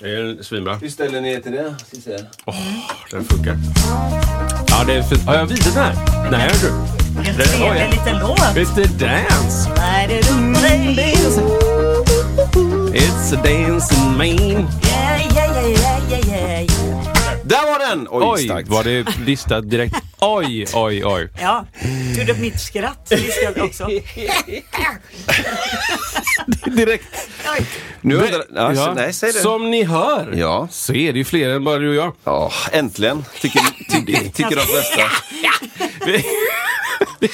Det är svinbra. Hur ställer ni er till det? Se. Den funkar. Ja, det är fint. Har jag visat den här? Nej, du? En Det- trevlig oj, ja. liten låt. Mr Dance. It's a dancing man. Yeah, yeah, yeah, yeah, yeah, yeah. Där var den! Oj, Oj, starkt. var det listat direkt? Oj, oj, oj. Ja, gjorde mitt skratt viskade också. Direkt. Oj. Nu undrar, ja, Ja, Nej, säg det. Som ni hör Ja. så är det ju fler än bara du och jag. Ja, äntligen. Tycker, tycker, tycker de flesta. Vi,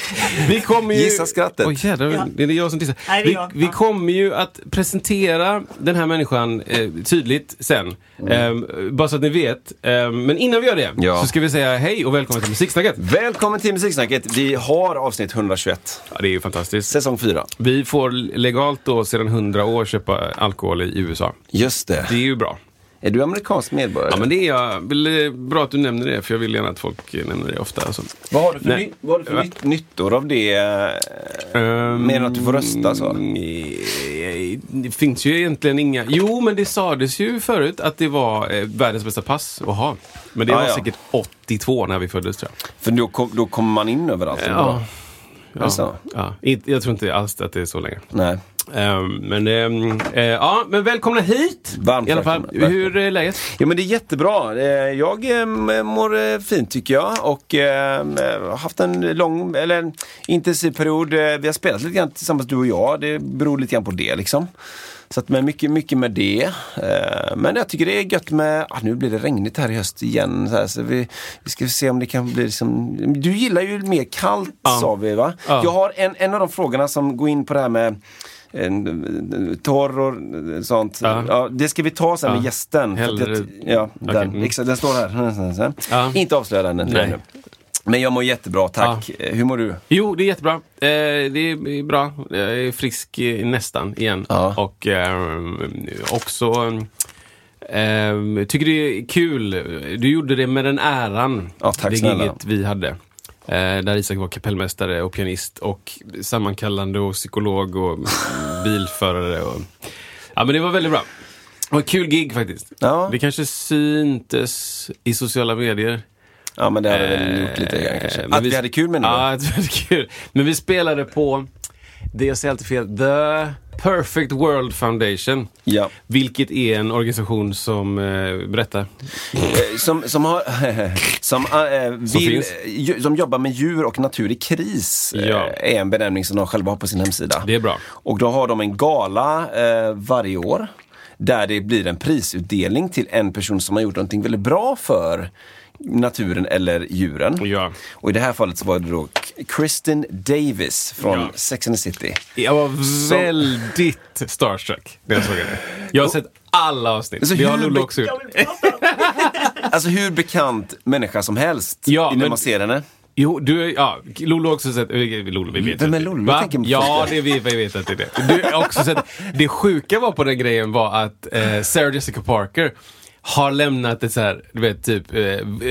vi kommer ju... Gissa skrattet. Oj jädrar, Ja. det är jag som. Nej, är Vi, jag. vi kommer ju att presentera den här människan eh, tydligt sen. Eh, bara så att ni vet. Eh, men innan vi gör det Ja. så ska vi säga hej och välkommen till Musiksnacket. Välkommen till Musiksnacket. Vi har avsnitt 121. Ja, det är ju fantastiskt. Säsong 4. Vi får legalt då sedan 100 år köpa alkohol i USA. Just det. Det är ju bra. Är du amerikansk medborgare? Ja men det är jag. Eh, Bra att du nämner det för jag vill gärna att folk eh, nämner det ofta. Alltså. Vad har du för, ny, vad har du för nytt, nyttor av det? Um, Mer än att du får rösta så? Det finns ju egentligen inga. Jo, men det sades ju förut att det var eh, världens bästa pass att ha. Men det Ah, var ja. säkert 82 när vi föddes tror jag. För då, kom, då kommer man in överallt. Ja. Ja. Inte- Jag tror inte alls att det är så länge. Nej. Ehm, men, ehm, eh, ja, men välkomna hit! Varmt I alla fall. välkomna. Hur är läget? Ja men det är jättebra. Eh, Jag eh, mår eh, fint tycker jag och eh, har haft en lång, eller en intensiv period. Eh, Vi har spelat lite grann tillsammans du och jag. Det beror lite grann på det liksom. Så att med mycket, mycket med det. Eh, Men jag tycker det är gött med, ah, nu blir det regnigt här i höst igen. Så här, så vi, vi ska se om det kan bli liksom, du gillar ju mer kallt Ja. sa vi va? Ja. Jag har en, en av de frågorna som går in på det här med torr och sånt. Ja. Ja. det ska vi ta sen Ja. med gästen. Hellre- ja, den, mm. exakt, den står här. Ja. Inte avslöja den. Nej. Men jag mår jättebra, tack. Eh, Hur mår du? Jo, det är jättebra. Eh, det är bra. Jag är frisk eh, nästan igen. Ja. Och eh, också eh, tycker det är kul. Du gjorde det med den äran. Ja, tack det snälla. vi hade. Eh, där Isak var kapellmästare och pianist och sammankallande och psykolog och bilförare. Och, ja, men det var väldigt bra. Det var kul gig faktiskt. Ja. Det kanske syntes i sociala medier. Ja, men det har vi väl gjort lite grann kanske. Eh, Att vi, hade kul med det? Ja, att vi hade kul. Men vi spelade på, det jag säger alltid fel, The Perfect World Foundation. Ja. Vilket är en organisation som, eh, berättar. Eh, Som, som, har, som, eh, vill, finns. ju- som jobbar med djur och natur i kris. eh, Ja. är en benämning som de själva har på sin hemsida. Det är bra. Och då har de en gala eh, varje år. Där det blir en prisutdelning till en person som har gjort någonting väldigt bra för naturen eller djuren. Ja. Och i det här fallet så var det då Kristen Davis från Ja. Sex and the City. Jag var väldigt starstruck när jag såg det. Jag har sett alla avsnitt. Så det har hur Lollo också gjort. Alltså hur bekant människa som helst Ja, när men- man ser henne. Jo, du, ja, Lollo har också sett, eh, Lollo, vi vet Vem är Lollo? Va? Ja, det vi, vi vet att det är det. Du har också sett, det sjuka var på den grejen var att eh, Sarah Jessica Parker har lämnat ett så här, du vet, typ eh,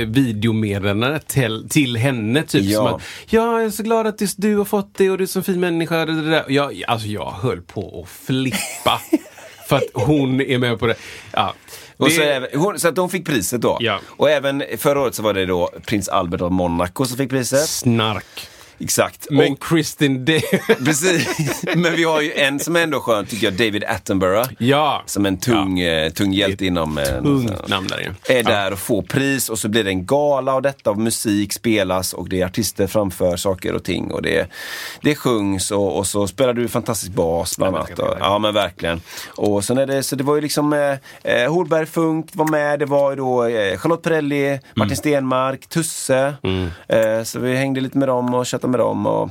videomeddelande till, till henne. Typ Ja. som att, ja, jag är så glad att just du har fått det och du är så fin människa. Det, det, där. Jag, alltså jag höll på att flippa. för att hon är med på det. Ja. Och Det- så, även, hon, så att hon fick priset då. Ja. Och även förra året så var det då prins Albert av Monaco som fick priset. Snark. Exakt. Men Och, Kristin D. precis. Men vi har ju en som är ändå skön tycker jag, David Attenborough. ja. Som en tung, eh, tung hjälte inom... Eh, Tungt namn där ju. är där och får pris och så blir det en gala och detta och musik spelas och det är artister framför saker och ting och det, det sjungs och, och så spelar du fantastisk bas bland annat. Och, ja men verkligen. Och sen är det, så det var ju liksom eh, eh, Holberg Funk var med, det var ju då eh, Charlotte Perrelli, Martin Stenmark, Tusse. Eh, så vi hängde lite med dem och prata med dem. Och,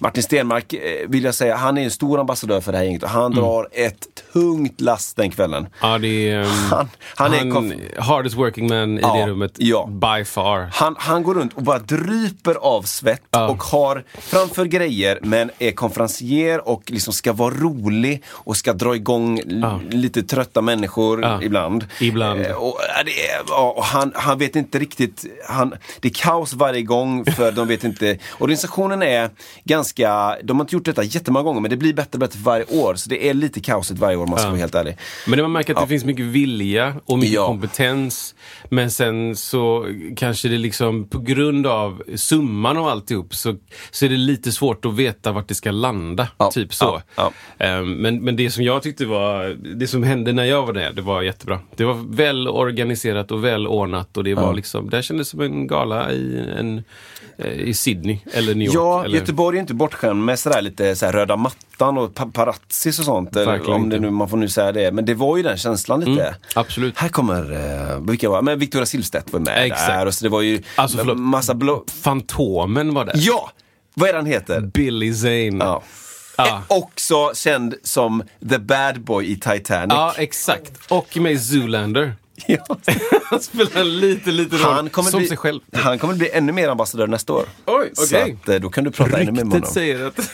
Martin Stenmark eh, vill jag säga, han är en stor ambassadör för det här gänget och han drar ett tungt last den kvällen. Ja, det är... um, Han- han är konf- hardest working man i Ja, det rummet. ja. By far. Han, han går runt och bara dryper av svett Ja. och har framför grejer men är konferencier och liksom ska vara rolig och ska dra igång lite trötta människor ibland. Ibland. Eh, och, det är, och han, han vet inte riktigt, han, det är kaos varje gång för de vet inte. Organisationen är ganska, de har inte gjort detta jättemånga gånger men det blir bättre och bättre för varje år. Så det är lite kaosigt varje år om man ska Ja. vara helt ärlig. Men det man märker att Ja. det finns mycket vilja och mycket Ja. kompetens. Men sen så kanske det liksom på grund av summan av alltihop så, så är det lite svårt att veta vart det ska landa. Typ så. Ehm, Men, men det som jag tyckte var, det som hände när jag var där, det var jättebra. Det var väl organiserat och väl ordnat och det var liksom, det kändes som en gala i, en, eh, i Sydney eller New York. Ja, eller, Göteborg är inte bortskämd med sådär lite sådär röda mattan och paparazzis och sånt. Eller, om det nu, man får nu säga det. Men det var ju den känslan lite. Mm, absolut. Här kommer, eh, vilka var Men Victoria Silvstedt var med Exakt. där. Och så det var ju Alltså, förlåt. massa blå... Fantomen var där. Ja! Vad är han heter? Billy Zane. Ja. Ja. Också känd som the bad boy i Titanic. Ja, exakt. Och med Zoolander. Ja. Han spelar en liten, liten roll Han kommer, som bli, sig själv. han kommer bli ännu mer ambassadör nästa år. Oj, Så okej. att, eh, då kan du prata ännu mer med Ryktet honom. säger att...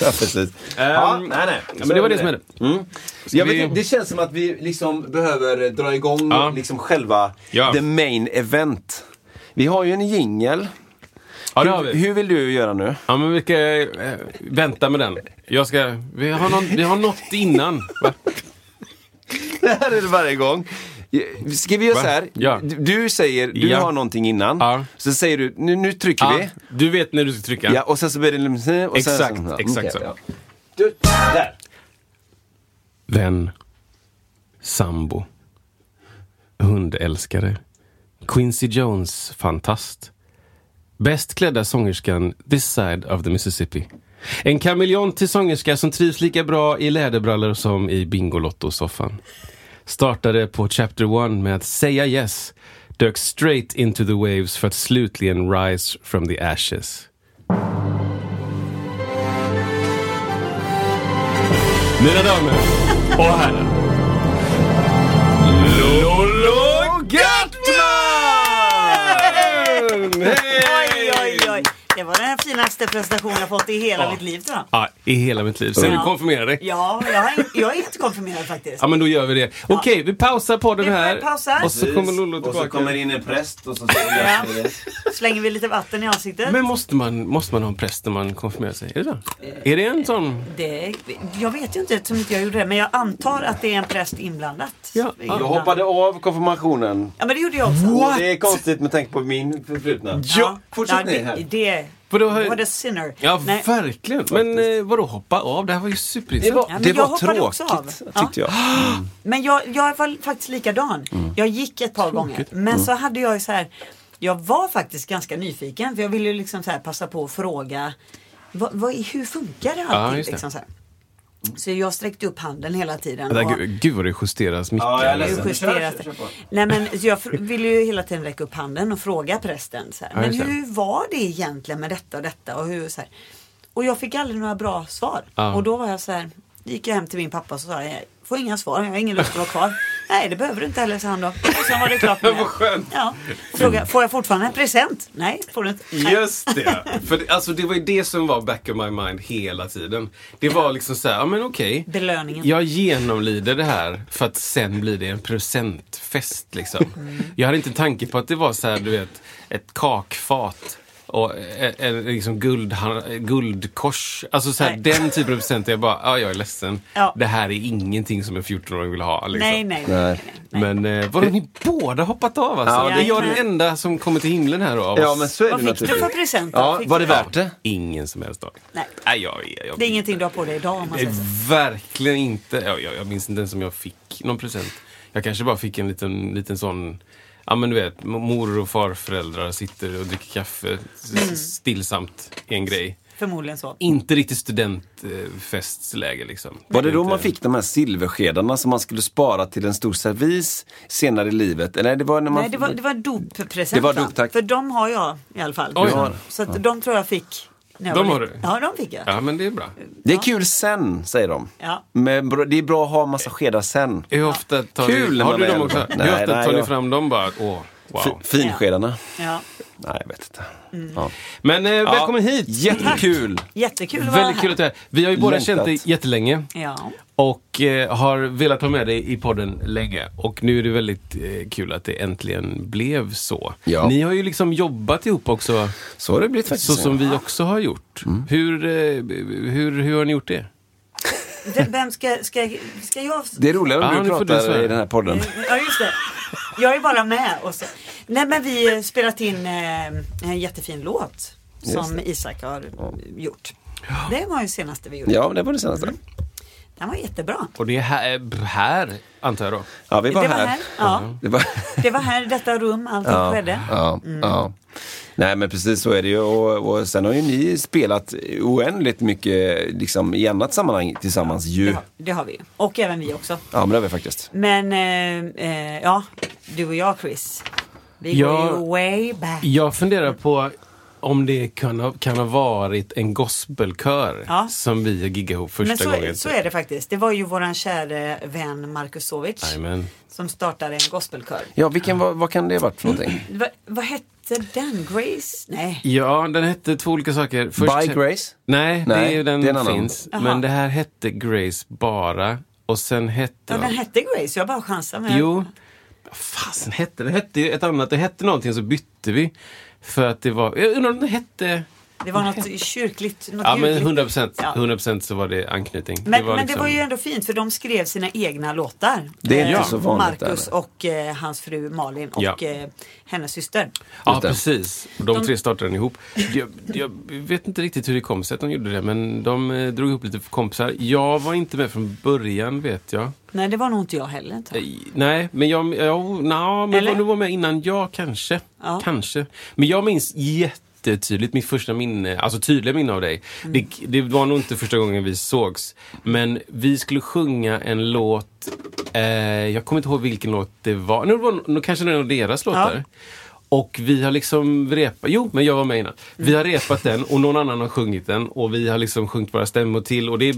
Ja, precis. ja, nej, nej. Ja, men det var det som hände. Mm. Jag vi- vet, inte, det känns som att vi liksom behöver dra igång Ja. liksom själva Ja. the main event. Vi har ju en jingel. Ja, hur, vi. hur vill du göra nu? Ja, men vi ska eh, vänta med den. Jag ska... Vi har, någon, vi har något innan. Va? Det här är det varje gång. Ska vi göra så här? Ja. Du- säger, du Ja. har någonting innan. Ja. Så säger du, nu, nu trycker Ja, vi. du vet när du ska trycka. Ja, och sen så blir det... Och sen, Exakt, så, exakt okej, så. Du, där. Vän. Sambo. Hundälskare. Quincy Jones, fantast. Bäst klädda sångerskan this side of the Mississippi. En kameleont till sångerska som trivs lika bra i läderbrallor som i Bingolotto-soffan. Startade på Chapter One med att säga yes, dök straight into the waves för att slutligen rise from the ashes. Mina damer och herrar. Lollo Gattman! Oj. Det var den finaste prestationen jag fått i hela Ja. mitt liv tror jag. Ja, i hela mitt liv. Ska du Ja. konfirmera dig? Ja, jag, har, jag är inte konfirmerad faktiskt. Ja, men då gör vi det. Okej, vi pausar på den Vi här. pausar. Och så kommer Lollo Och tillbaka. så kommer in en präst och så Ja. Slänger vi lite vatten i ansiktet. Men måste man, måste man ha en präst när man konfirmerar sig? Är det så? Är det en sån? Det, jag vet ju inte eftersom inte jag gjorde det, men jag antar att det är en präst inblandat. Ja. Jag hoppade av konfirmationen. Ja, men det gjorde jag också. Det är konstigt med tanke på min förflutna. Ja, Fortsätt ja, ni här. det, det, Vadå, har- What a sinner. Ja, Nej. verkligen. Men eh, vadå hoppa av? Det här var ju Det superintressant. var, Ja, men det jag var tråkigt, av. tyckte jag. Men jag, jag var faktiskt likadan. Mm. Jag gick ett par gånger. Men så hade jag ju så här. Jag var faktiskt ganska nyfiken. För jag ville ju liksom så här passa på att fråga. Vad, vad, hur funkar det Ja, alltid? just det. liksom så, här. Så jag sträckte upp handen hela tiden. Och- gud, vad det justeras mycket. Ja, jag är det är ledsen. ju justerat. Kör, kör, kör. Nej men jag ville ju hela tiden räcka upp handen och fråga prästen. Så här, Ja, men hur var det egentligen med detta och detta? Och, hur, så här. och jag fick aldrig några bra svar. Ja. Och då var jag så här, gick jag hem till min pappa och sa jag får inga svar, jag har ingen lust att vara kvar. Nej det behöver du inte heller, sa han då. Och sen var det klart med det. Vad skönt. Ja. Fråga, får jag fortfarande en present? Nej, får du inte. Nej. Just det. För det, alltså, det var ju det som var back of my mind hela tiden. Det var liksom så här, ja men okej. Belöningen. Jag genomlider det här för att sen blir det en presentfest liksom. Jag hade inte en tanke på att det var så här, du vet, ett kakfat. Och en, en liksom guld, guldkors. Alltså så här, den typen av presenter. Jag bara, ja jag är ledsen. Ja. Det här är ingenting som en 14-åring vill ha. Liksom. Nej, nej, nej. Nej. nej. Men eh, vadå, ni båda hoppat av alltså? Ja, det är jag den enda som kommer till himlen här då, av Ja, men så är Vad det fick du för present då? Ja, var det du- värt det? Ingen som helst dag. Nej. Nej, jag, jag, jag, Det är ingenting du har på dig idag om man säger så. verkligen inte. Jag, jag, jag minns inte ens om jag fick någon present. Jag kanske bara fick en liten, liten sån Ja men du vet, mor och farföräldrar sitter och dricker kaffe Mm. stillsamt i en grej. Förmodligen så. Inte riktigt studentfestläge liksom. Var det då man fick de här silverskedarna som man skulle spara till en stor servis senare i livet? Eller det var när man... Nej, det var, det var doppresent. Det var va? dop, tack. För de har jag i alla fall. Oj. Så att de tror jag fick De har du? Ja, de fick jag. Ja, men det är bra. Det är kul sen, säger de. Ja. Men bra- det är bra att ha massa skedar sen. Hur ofta tar Kul ni, när har man du är dem äldre. också? Nej, Hur ofta nej, tar ni jag- fram dem bara? Åh, wow. F- Finskedarna. Ja. Nej, jag vet inte. Mm. Ja. Men eh, välkommen hit! Jättekul! Jättekul att vara Väldigt här. kul att du är här. Vi har ju båda känt dig jättelänge. Ja. Och eh, har velat ha med dig i podden länge. Och nu är det väldigt eh, kul att det äntligen blev så. Ja. Ni har ju liksom jobbat ihop också, Så har det blivit faktiskt. så som vi också har gjort. Hur, eh, hur, hur har ni gjort det? Vem- ska, ska, ska jag? Det är roligare om Ja, du pratar i den här podden. Ja, just det. Jag är bara med. Och så. Nej, men vi har spelat in eh, en jättefin låt som det. Isak har gjort. Det var ju senaste vi gjorde. Ja, det var det senaste. Den var jättebra. Och det är här, här antar jag då? Ja, vi var det var här. här. Ja, Det var... det var här i detta rum allting Ja, skedde. ja, ja. Nej men precis så är det ju och, och sen har ju ni spelat oändligt mycket liksom, i annat sammanhang tillsammans ju. Det har, det har vi ju. Och även vi också. Ja men det har vi faktiskt. Men eh, eh, ja, du och jag Chris. Vi Ja. går ju way back. Jag funderar på om det kan ha, kan ha varit en gospelkör Ja. som vi giggade ihop första Men så, gången. så är det faktiskt. Det var ju våran käre vän Marcus Sovic Jajamän. som startade en gospelkör. Ja, vilken, vad, vad kan det ha varit för någonting? Va, vad hette den? Grace? Nej. Ja, den hette två olika saker. Först By Grace? Nej, Nej, det är ju den det är en annan. finns. Jaha. Men det här hette Grace bara. Och sen hette... Ja, den hette Grace. Jag bara chansade. Men Jo. Vad fasen hette det? hette ju ett annat. Det hette någonting så bytte vi. För att det var... Jag undrar om det hette... Det var något kyrkligt. Något Ja men ljudligt. 100 procent. Ja. 100 procent så var det anknytning. Men, det var men det liksom- var ju ändå fint för de skrev sina egna låtar. Det är inte Eh, så vanligt Marcus och eh, hans fru Malin och Ja. eh, hennes syster. Ja, det. precis. De, De- tre startade den ihop. Jag, jag vet inte riktigt hur det kom sig att de gjorde det, men de eh, drog ihop lite kompisar. Jag var inte med från början, vet jag. Nej, det var nog inte jag heller. jag. Nej, men jag... Ja, na, men Eller? var, du var med innan jag, kanske. Ja. Kanske. Men jag minns jättetydligt mitt första minne, alltså tydliga minne av dig. Mm. Det, det var nog inte första gången vi sågs. Men vi skulle sjunga en låt, eh, jag kommer inte ihåg vilken låt det var. Nu var det kanske någon av deras låtar. Och vi har liksom repat, jo men jag var med innan. Vi har repat den och någon annan har sjungit den och vi har liksom sjungit våra stämmor till och det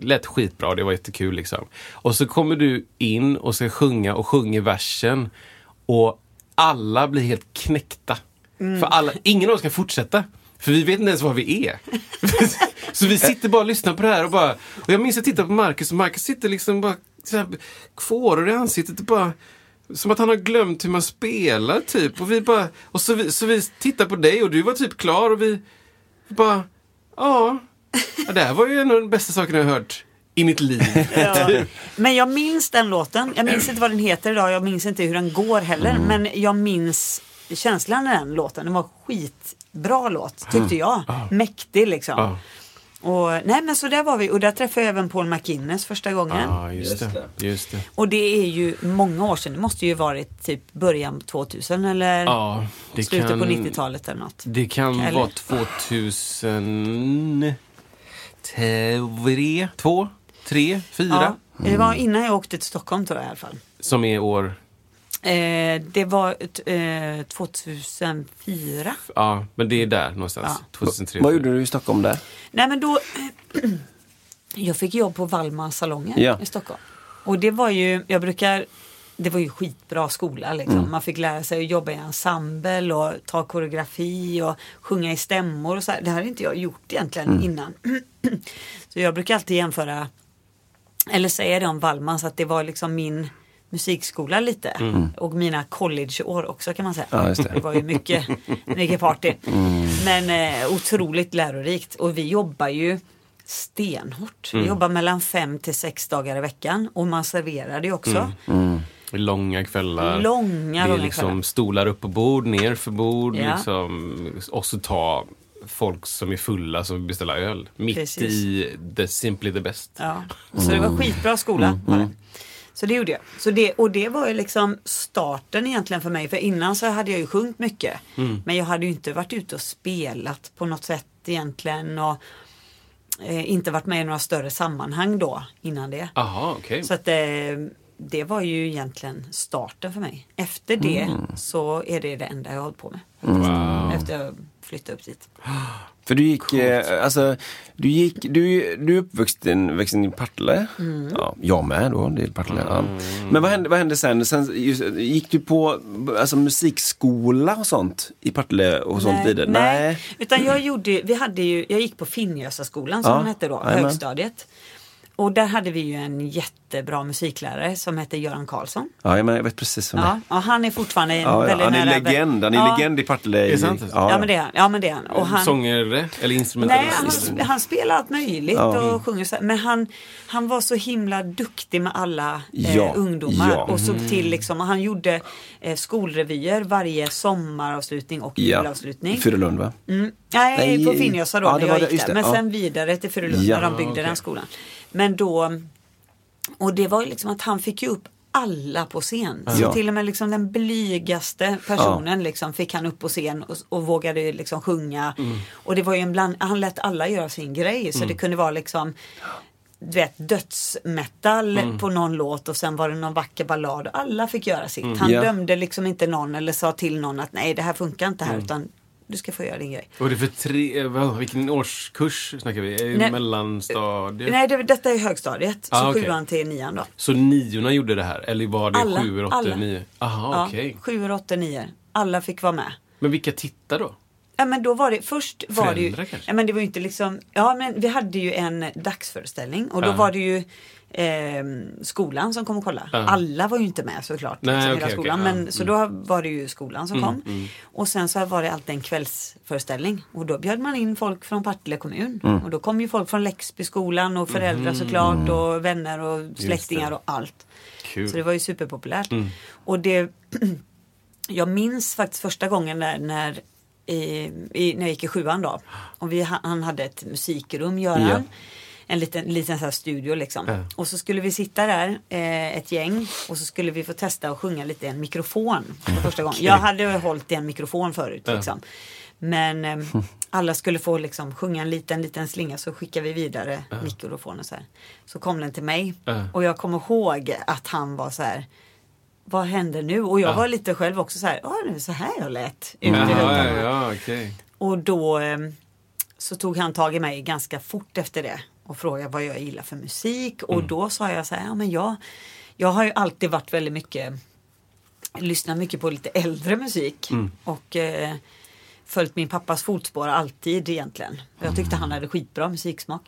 lät skitbra, det var jättekul liksom. Och så kommer du in och ska sjunga och sjunger versen och alla blir helt knäckta. För alla, ingen av oss kan fortsätta. För vi vet inte ens var vi är. så vi sitter bara och lyssnar på det här och bara... Och jag minns att jag tittade på Marcus och Marcus sitter liksom bara så här, fåror i ansiktet och bara... Som att han har glömt hur man spelar typ. Och vi bara... Och så vi, så vi tittar på dig och du var typ klar och vi bara... Ja. ja det här var ju en av de bästa sakerna jag har hört i mitt liv. Ja. Men jag minns den låten. Jag minns inte vad den heter idag. Jag minns inte hur den går heller. Mm. Men jag minns känslan i den låten. Det var skitbra låt tyckte jag. Mäktig liksom. Ja. Och, nej men så där var vi och där träffade jag även Paul McInnes första gången. Ja, just Just det. Just det. Och det är ju många år sedan. Det måste ju varit typ början på 2000 eller Ja, det slutet kan... på 90-talet eller något. Det kan Eller? vara 2003, två, tre, fyra. Ja, det var innan jag åkte till Stockholm tror jag i alla fall. Som är år, Eh, det var eh, 2004. ja men det är där någonstans. Ja. 2003. Vad gjorde du i Stockholm där? Nej men då, jag fick jobb på Valma salonger Ja. i Stockholm. Och det var ju, jag brukar, det var ju skitbra skola liksom. Mm. Man fick lära sig att jobba i ensemble och ta koreografi och sjunga i stämmor och så här. Det hade inte jag gjort egentligen Mm. innan. så jag brukar alltid jämföra, eller säga det om Valmans att det var liksom min musikskola lite. Och mina collegeår också kan man säga. Mm. Ja, just det. Mm. var ju mycket, mycket party. Men eh, otroligt lärorikt. Och vi jobbar ju stenhårt. Mm. Vi jobbar mellan fem till sex dagar i veckan. Och man serverade ju också. Mm. Långa kvällar. Långa, det är liksom kvällar. stolar upp på bord, ner för bord. Ja. Liksom, och så ta folk som är fulla som beställer öl. Mitt Precis. i the simply the best. Ja. Så det var skitbra skola. Var det. Så det gjorde jag. Så det, och det var ju liksom starten egentligen för mig. För innan så hade jag ju sjungit mycket. Men jag hade ju inte varit ute och spelat på något sätt egentligen. Och eh, inte varit med i några större sammanhang då innan det. Aha, okej. Så att eh, det var ju egentligen starten för mig. Efter det så är det det enda jag har hållit på med. faktiskt. Efter jag flytta upp dit. För du gick, eh, alltså, du gick, du, du är uppvuxen vuxen i Partille. Mm. Ja, jag med då, det är Partille. Ja. Men vad hände, vad hände sen? sen just, gick du på alltså, musikskola och sånt i Partille och sånt vidare? nej. Utan jag gjorde, vi hade ju, jag gick på Finnjösaskolan som Ja, den hette då, jajamän. högstadiet. Och där hade vi ju en jättebra musiklärare som hette Göran Karlsson. Ja, men jag vet precis vem det är. Ja, och han är fortfarande en Ja, ja, väldigt han är nära legend, han är ja. legend i Partille. Är det sant? Ja, Ja, men det är han. Ja, men det är han. Och han Sångare eller Nej, instrumentalist? han, han spelar allt möjligt Ja. och sjunger så här. Men han, han var så himla duktig med alla eh, Ja, ungdomar ja. och såg till liksom, och han gjorde eh, skolrevyer varje sommaravslutning och ja. julavslutning. Furulund va? Mm. Nej, Nej, på Finnjösa då ja, när jag gick där. Men ja. sen vidare till Furulund Ja, när de byggde okej. den skolan. Men då, och det var ju liksom att han fick ju upp alla på scen. Så Ja. till och med liksom den blygaste personen liksom fick han upp på scen och, och vågade liksom sjunga. Mm. Och det var ju en bland, han lät alla göra sin grej. Så det kunde vara liksom du vet, dödsmetal Mm. på någon låt och sen var det någon vacker ballad. Alla fick göra sitt. Han Ja. dömde liksom inte någon eller sa till någon att nej det här funkar inte Mm. här utan du ska få göra din grej. Vad är det för tre, eh, vad, vilken årskurs snackar vi? Det Nej. Mellanstadiet? Nej, det, detta är högstadiet. Ah, så okej. sjuan till nian då. Så niorna gjorde det här? Eller var det Alla, sjuor, åttor, alla. nio? Aha, Ja, okej. Sjuor, åttor, nior. Alla fick vara med. Men vilka tittar då? Ja men då var det, först var det ju, Föräldrar kanske? ja men det var ju inte liksom, ja men vi hade ju en dagsföreställning och då Ja. var det ju eh, skolan som kom och kollade. Ja. Alla var ju inte med såklart. Nej, liksom, okej, hela skolan. okej, ja. Men, Så då var det ju skolan som kom. Och sen så var det alltid en kvällsföreställning. Och då bjöd man in folk från Partille kommun. Och då kom ju folk från Läxbyskolan och föräldrar såklart och vänner och släktingar och allt. Kul. Så det var ju superpopulärt. Och det, jag minns faktiskt första gången där när, i, i, när jag gick i sjuan då. Och vi, han hade ett musikrum, Göran. Ja. En liten, liten så här studio liksom. Ja. Och så skulle vi sitta där, eh, ett gäng. Och så skulle vi få testa att sjunga lite i en mikrofon. För första gången. Jag hade hållit i en mikrofon förut. Liksom. Men eh, alla skulle få liksom sjunga en liten, liten slinga så skickade vi vidare mikrofonen så här. Så kom den till mig. Ja. Och jag kommer ihåg att han var så här vad händer nu? Och jag Ja. var lite själv också så här, ja det är så här jag lät. Ut ja, ja, okej. Och då eh, så tog han tag i mig ganska fort efter det och frågade vad jag gillar för musik. Och då sa jag så här, ja men jag, jag har ju alltid varit väldigt mycket, lyssnat mycket på lite äldre musik. Och eh, följt min pappas fotspår alltid egentligen. Jag tyckte han hade skitbra musiksmak.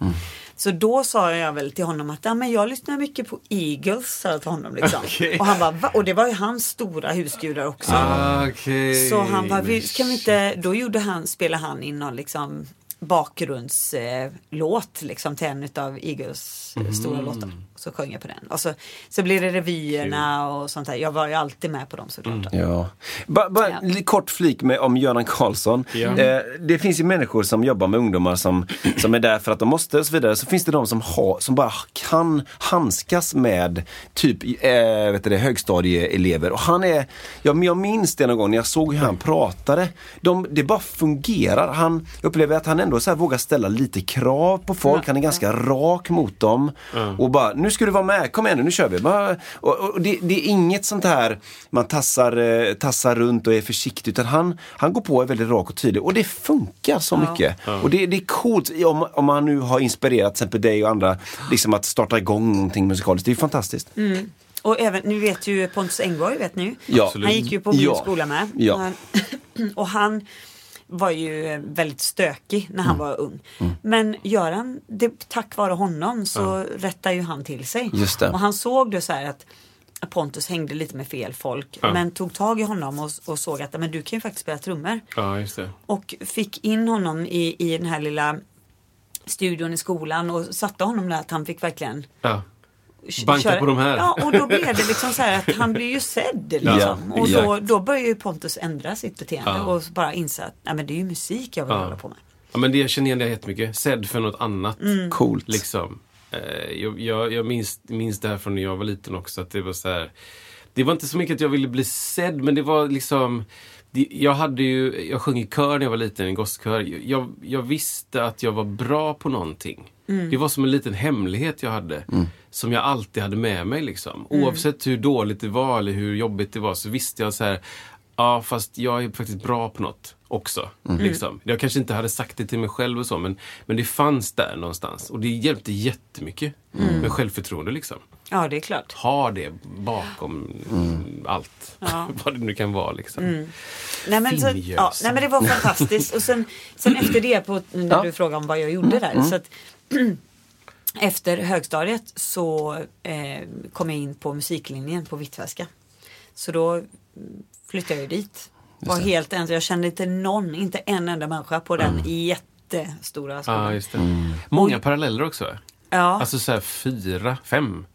Så då sa jag väl till honom att ja, men jag lyssnar mycket på Eagles, sa jag till honom. Liksom. Okej. Och, han bara, "Va?" och det var ju hans stora husgudar också. Ah, okej. Så han bara, "Vi- kan vi inte, då gjorde han, spelade han in någon liksom bakgrundslåt låt, liksom till en av Eagles eh, stora låtar. Så sjöng jag på den. Och så, så blir det revyerna och sånt där. Jag var ju alltid med på dem såklart. Ja. Bara ba, Ja. kort flik med, om Göran Karlsson. Ja. Eh, det finns ju människor som jobbar med ungdomar som, som är där för att de måste och så vidare. Så finns det de som, har, som bara kan handskas med typ eh, vet du det, högstadieelever. Och han är, ja, men jag minns det någon gång när jag såg hur han pratade. De, det bara fungerar. Han jag upplever att han ändå så här vågar ställa lite krav på folk. Han är ganska rak mot dem. Och bara, nu ska du vara med, kom igen nu, nu kör vi. Bara, och, och det, det är inget sånt här man tassar, eh, tassar runt och är försiktig. Utan han, han går på och är väldigt rak och tydlig. Och det funkar så Ja. mycket. Och det, det är coolt om, om man nu har inspirerat till exempel dig och andra liksom att starta igång någonting musikaliskt. Det är fantastiskt. Och även, nu vet ju Pontus Engborg, vet ni ju. Ja. Han gick ju på min Ja. skola med. Ja. Han, och han var ju väldigt stökig när han var ung. Men Göran, det, tack vare honom så rättar ju han till sig. Just det. Och han såg det så här att Pontus hängde lite med fel folk. Ja. Men tog tag i honom och, och såg att men du kan ju faktiskt spela trummor. Ja, just det. Och fick in honom i, i den här lilla studion i skolan och satte honom där att han fick verkligen Ja. Banka på de här. Ja, och då blev det liksom så här att han blir ju sedd. Liksom. Ja, och då, då börjar ju Pontus ändra sitt beteende Ja. och bara inse att nej, men det är ju musik jag vill Ja. hålla på med. Ja, men det jag känner igen det jättemycket. Sedd för något annat. Mm. Coolt. Liksom. Eh, jag jag, jag minns, minns det här från när jag var liten också. Att det var så här. Det var inte så mycket att jag ville bli sedd, men det var liksom jag hade ju, jag sjöng i kör när jag var liten, i gospelkör. Jag, jag visste att jag var bra på någonting. Det var som en liten hemlighet jag hade. Som jag alltid hade med mig liksom. Oavsett hur dåligt det var eller hur jobbigt det var så visste jag så här Ja, fast jag är faktiskt bra på något också. Mm. Liksom. Jag kanske inte hade sagt det till mig själv och så, men, men det fanns där någonstans. Och det hjälpte jättemycket Mm. med självförtroende. Liksom. Ja, det är klart. Ha det bakom Mm. allt. Ja. Vad det nu kan vara. Liksom. Nej men, så, ja, nej men det var fantastiskt. Och sen, sen efter det, på, när Ja. du frågade om vad jag gjorde där. Så att, efter högstadiet så eh, kom jag in på musiklinjen på Hvitfeldtska. Så då mm, flyttade jag dit. Var helt ensam. Jag kände inte någon, inte en enda människa på den jättestora skolan. Ja, just det. Många paralleller också. Ja. Alltså så här fyra, fem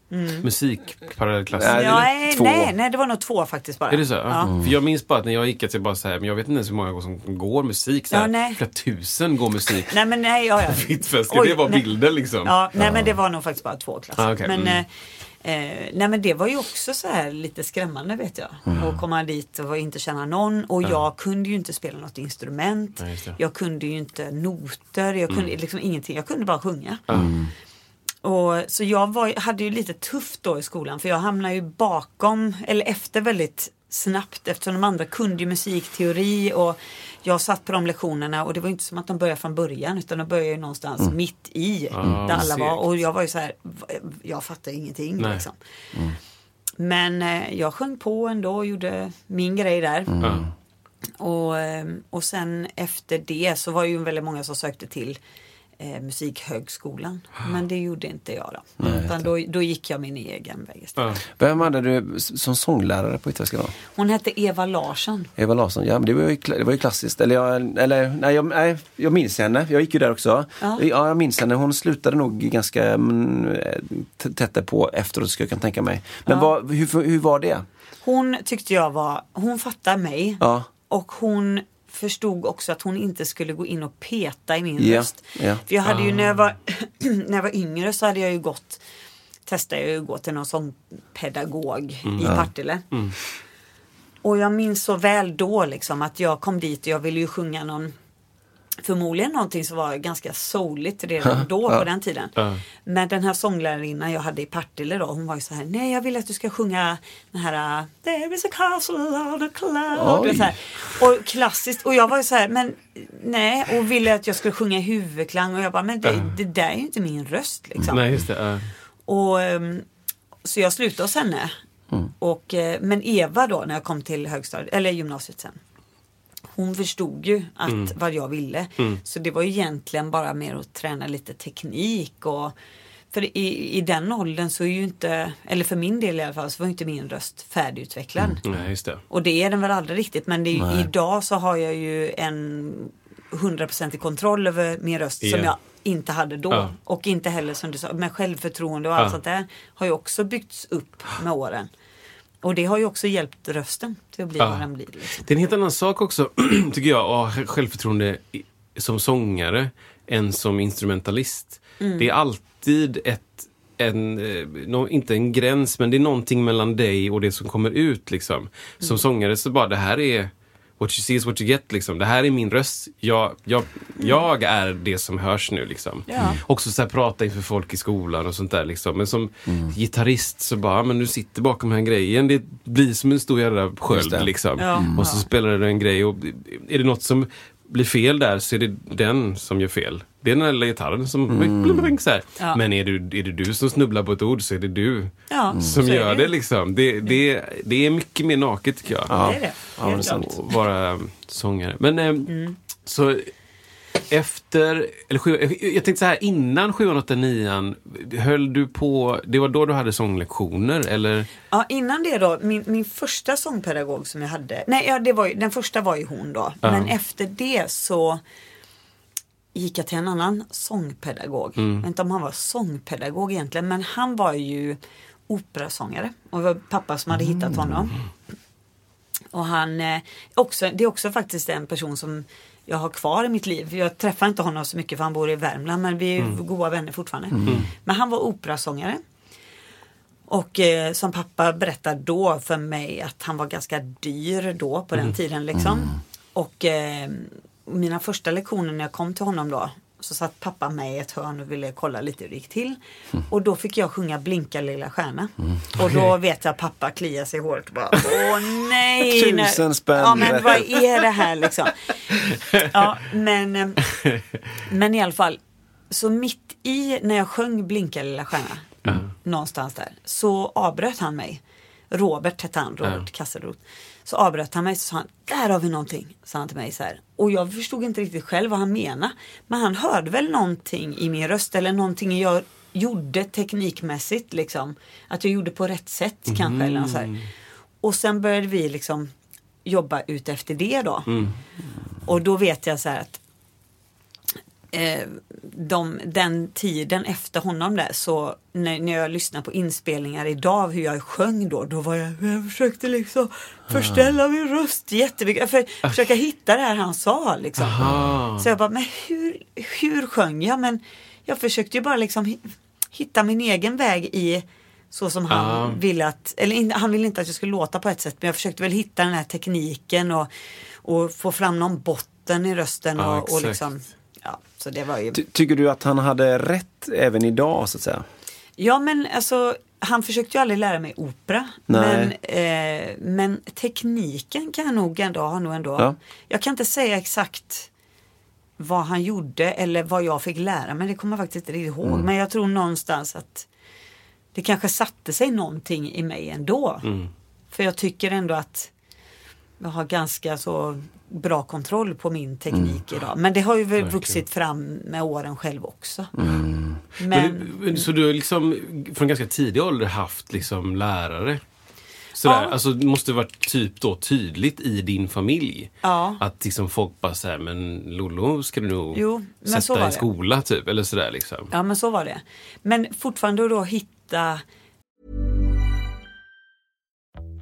musikparallellklasser. Nej, Ja, nej, nej, nej, det var nog två faktiskt bara. Är det så? Ja. För jag minns bara att när jag gick att jag bara så här, men jag vet inte ens hur många som går musik. Så Ja, här, nej. Flera tusen går musik. Nej men nej, ja, ja. Fittfeska, Oj, det var nej. bilden liksom. Ja, nej men det var nog faktiskt bara två klasser. Ah, okej. Men, Mm. Eh, nej men det var ju också så här lite skrämmande vet jag. Mm. Att komma dit och inte känna någon. Och jag kunde ju inte spela något instrument. Det. jag kunde ju inte noter. Jag kunde Mm. liksom ingenting. Jag kunde bara sjunga. Och, så jag var, hade ju lite tufft då i skolan för jag hamnade ju bakom, eller efter väldigt snabbt eftersom de andra kunde ju musikteori och jag satt på de lektionerna och det var inte som att de började från början utan de började ju någonstans mitt i Ah, där alla var och jag var ju så här, jag fattar ingenting liksom. Men eh, jag sjöng på ändå och gjorde min grej där. Ja. Och, eh, och sen efter det så var ju väldigt många som sökte till eh, Musikhögskolan. Men det gjorde inte jag då. Utan då, då gick jag min egen väg istället. Vem hade du som sånglärare på då? Hon hette Eva Larsson. Eva Larsson, ja men det var ju, det var ju klassiskt. Eller, jag, eller nej, jag, nej, jag minns henne. Jag gick ju där också. Ja. Ja. jag minns henne. Hon slutade nog ganska mm, tätt på efteråt ska jag kan tänka mig. Men Ja. vad, hur, hur var det? Hon tyckte jag var, hon fattade mig. Ja. Och hon förstod också att hon inte skulle gå in och peta i min Ja, röst. ja. För jag hade ju när jag, var, när jag var yngre så hade jag ju gått, testade jag ju att gå till någon sångpedagog i Partille. Och jag minns så väl då liksom att jag kom dit och jag ville ju sjunga någon Förmodligen någonting som var ganska souligt redan då på den tiden. Men den här sånglärarinnan jag hade i Partille då, hon var ju så här, nej jag vill att du ska sjunga den här uh, There is a castle on a cloud. Och, så här. och klassiskt, och jag var ju så här, men nej, och ville att jag skulle sjunga huvudklang och jag bara, men det, det där är ju inte min röst liksom. Nej, just det. Och, ehm, så jag slutade hos henne. Och, eh, men Eva då när jag kom till högstadiet, eller gymnasiet sen. Hon förstod ju att vad jag ville. Så det var ju egentligen bara mer att träna lite teknik och för i, i den åldern så är ju inte, eller för min del i alla fall, så var inte min röst färdigutvecklad. Nej, just det. Och det är den väl aldrig riktigt men är- idag så har jag ju en 100% kontroll över min röst som Ja. jag inte hade då. Ja. Och inte heller som du sa, med självförtroende och allt Ja. sånt där har ju också byggts upp med åren. Och det har ju också hjälpt rösten till att bli Ja. vad den blir. Liksom. Det är en helt annan sak också, tycker jag, att ha självförtroende som sångare än som instrumentalist. Mm. Det är alltid ett, en, eh, nå- inte en gräns, men det är någonting mellan dig och det som kommer ut. Liksom. Mm. Som sångare så bara, det här är what you see is what you get. Liksom. Det här är min röst. Jag, jag, jag är det som hörs nu. Liksom. Mm. Ja. Också så här, prata inför folk i skolan och sånt där. Liksom. Men som Mm. gitarrist så bara, men du sitter bakom den här grejen. Det blir som en stor jävla sköld. Liksom. Ja. Och så Ja. spelar du en grej och är det något som blir fel där så är det den som gör fel. Det är den där gitarren som Mm. så här. Ja. Men är, du, är det du som snubblar på ett ord så är det du Ja, som så gör det. det. liksom. Det, det, det är mycket mer naket tycker jag. Ja. Det är det. Ja, det Helt klart. Att vara sångare. Men eh, Mm. så efter, eller sju, jag tänkte så här innan sjuan, åttan, nian, höll du på, det var då du hade sånglektioner eller? Ja, innan det då, min, min första sångpedagog som jag hade, nej ja, det var ju, den första var ju hon då. Ja. Men efter det så gick jag till en annan sångpedagog. Jag vet inte om han var sångpedagog egentligen, men han var ju operasångare. Och det var pappa som hade hittat honom. Och han, eh, också, det är också faktiskt en person som jag har kvar i mitt liv. Jag träffar inte honom så mycket för han bor i Värmland men vi är goda vänner fortfarande. Men han var operasångare. Och eh, som pappa berättade då för mig att han var ganska dyr då på den tiden liksom. Och eh, mina första lektioner när jag kom till honom då så satt pappa med i ett hörn och ville kolla lite hur det gick till. Och då fick jag sjunga Blinka lilla stjärna. Och då vet jag att pappa kliar sig i håret och bara Åh nej! Tusen spänn Ja men vad är det här liksom? Ja men, eh, men i alla fall. Så mitt i när jag sjöng Blinka lilla stjärna. Någonstans där. Så avbröt han mig. Robert hette han, Robert Kasselroth. Så avbröt han mig och sa han, där har vi någonting, sa han till mig så här. Och jag förstod inte riktigt själv vad han menade. Men han hörde väl någonting i min röst eller någonting jag gjorde teknikmässigt liksom. Att jag gjorde på rätt sätt kanske eller så här. Och sen började vi liksom jobba ut efter det då. Och då vet jag så här att eh, de, den tiden efter honom där så när, när jag lyssnar på inspelningar idag av hur jag sjöng då, då var jag, jag försökte liksom förställa min röst jättemycket. För, försöka hitta det här han sa liksom. Aha. Så jag bara, men hur, hur sjöng jag? Men jag försökte ju bara liksom hi- hitta min egen väg i så som han Ah. ville att, eller han ville inte att jag skulle låta på ett sätt men jag försökte väl hitta den här tekniken och, och få fram någon botten i rösten Ja, och, liksom, så det var ju, Ty- Tycker du att han hade rätt även idag så att säga? ja men alltså han försökte ju aldrig lära mig opera. Men, eh, men tekniken kan jag nog ändå ha nog ändå. Ja. Jag kan inte säga exakt vad han gjorde eller vad jag fick lära mig. Det kommer jag faktiskt inte riktigt ihåg. Men jag tror någonstans att det kanske satte sig någonting i mig ändå. För jag tycker ändå att jag har ganska så bra kontroll på min teknik idag. Men det har ju väl vuxit fram med åren själv också. Men, Men, du- så du har liksom från ganska tidig ålder haft liksom lärare? Sådär, Ja. Alltså det måste varit typ då tydligt i din familj. Ja. Att liksom folk bara säger men Lollo ska du nog Jo, men sätta i skola typ. Eller sådär liksom. Ja men så var det. Men fortfarande då hitta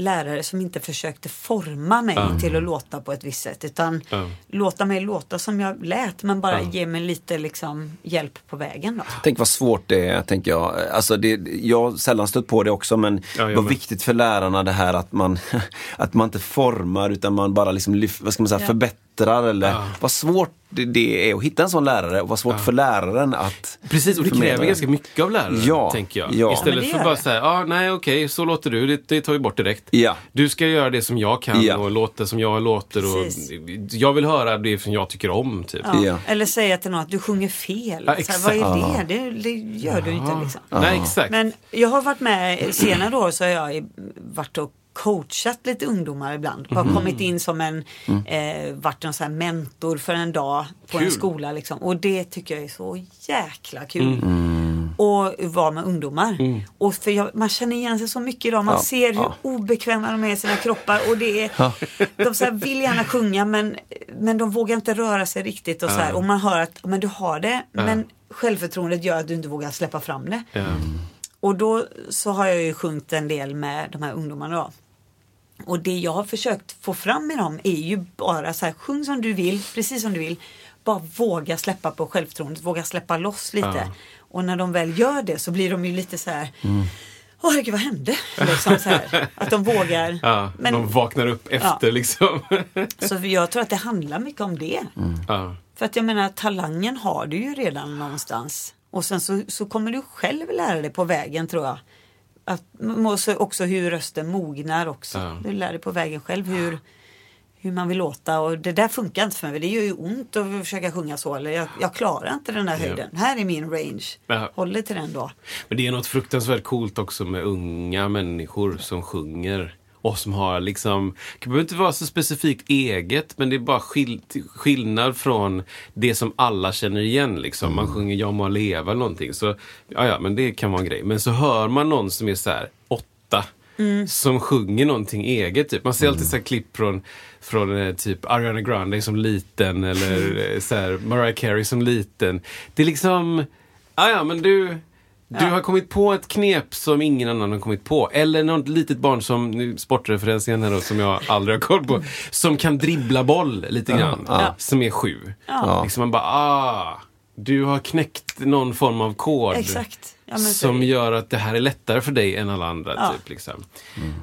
Lärare som inte försökte forma mig till att låta på ett visst sätt. Utan låta mig låta som jag lät men bara ge mig lite liksom, hjälp på vägen. Då. Tänk vad svårt det är, tänker jag. Alltså det, jag har sällan stött på det också, men Ja, vad viktigt för lärarna det här att man, att man inte formar utan man bara liksom vad ska man säga, Ja. förbättrar. Eller vad svårt det, är att hitta en sån lärare och vad svårt för läraren att Precis, och det förmedla kräver ganska mycket av läraren, Ja, tänker jag. ja. Ja, Istället för bara säga, ah, nej okej, så låter du, det, det tar vi bort direkt. Ja. Du ska göra det som jag kan Ja. och låta som jag låter. Och jag vill höra det som jag tycker om, typ. Ja. Ja. Eller säga till någon att du sjunger fel. Ja, så här, vad är det? Det, det gör du inte. Liksom. Nej, exakt. Men jag har varit med, senare år så har jag varit och coachat lite ungdomar ibland. Bara Mhm. kommit in som en, eh, varit en sån mentor för en dag på en Kul. skola. Liksom. Och det tycker jag är så jäkla kul. Mm. Och vara med ungdomar. Och för jag, man känner igen sig så mycket idag. Man Ja, ser hur ja. obekväma de är i sina kroppar. Och det är, De så här vill gärna sjunga men, men de vågar inte röra sig riktigt. Och, så här, och man hör att men du har det. Men självförtroendet gör att du inte vågar släppa fram det. Ja. Och då så har jag ju sjungit en del med de här ungdomarna då. Och det jag har försökt få fram med dem är ju bara så här, sjung som du vill, precis som du vill. Bara våga släppa på självförtroendet, våga släppa loss lite. Ja. Och när de väl gör det så blir de ju lite så här, åh herregud vad hände? Liksom så här, att de vågar. Ja, Men- de vaknar upp efter liksom. Så jag tror att det handlar mycket om det. ja. För att jag menar talangen har du ju redan någonstans. Och sen så, så kommer du själv lära dig på vägen tror jag. Att, och så också hur rösten mognar också. Ja. Du lär dig på vägen själv hur, hur man vill låta och det där funkar inte för mig. Det gör ju ont att försöka sjunga så. Eller jag, jag klarar inte den där höjden. Här är min range. Ja. Håller till den då. Men det är något fruktansvärt coolt också med unga människor som sjunger. Och som har liksom, det behöver inte vara så specifikt eget, men det är bara skill skillnad från det som alla känner igen. Liksom. Man sjunger Jag må leva eller någonting. Så, ja, ja, men det kan vara en grej. Men så hör man någon som är så här åtta, som sjunger någonting eget. Typ. Man ser alltid så här klipp från, från eh, typ Ariana Grande som liten eller eh, så här, Mariah Carey som liten. Det är liksom, ja, ja, men du, du har kommit på ett knep som ingen annan har kommit på. Eller något litet barn som, nu sportreferens igen här då, som jag aldrig har koll på. Som kan dribbla boll lite grann. ja. Som är sju. Ja. Liksom man bara, ah, du har knäckt någon form av kod. Exakt. Ja, som gör att det här är lättare för dig än alla andra. Ja. Typ, liksom.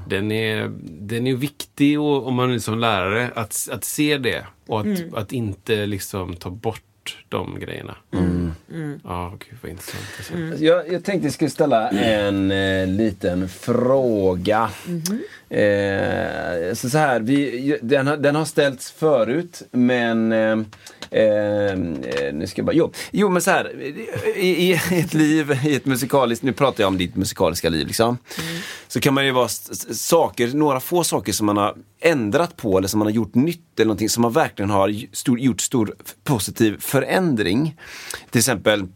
den, är, den är viktig och, om man är som lärare att, att se det. Och att, Mm. att inte liksom ta bort de grejerna. Mm. Ja, gud vad intressant. Alltså. Jag, jag tänkte jag skulle ställa en eh, liten fråga. Eh, så, så här, vi, den, har, den har ställts förut men eh, eh, nu ska jag bara, jo, jo men så här, i, i ett liv, i ett musikaliskt, nu pratar jag om ditt musikaliska liv liksom. Så kan man ju vara saker, några få saker som man har ändrat på eller som man har gjort nytt eller någonting som man verkligen har stor, gjort stor positiv förändring. Till exempel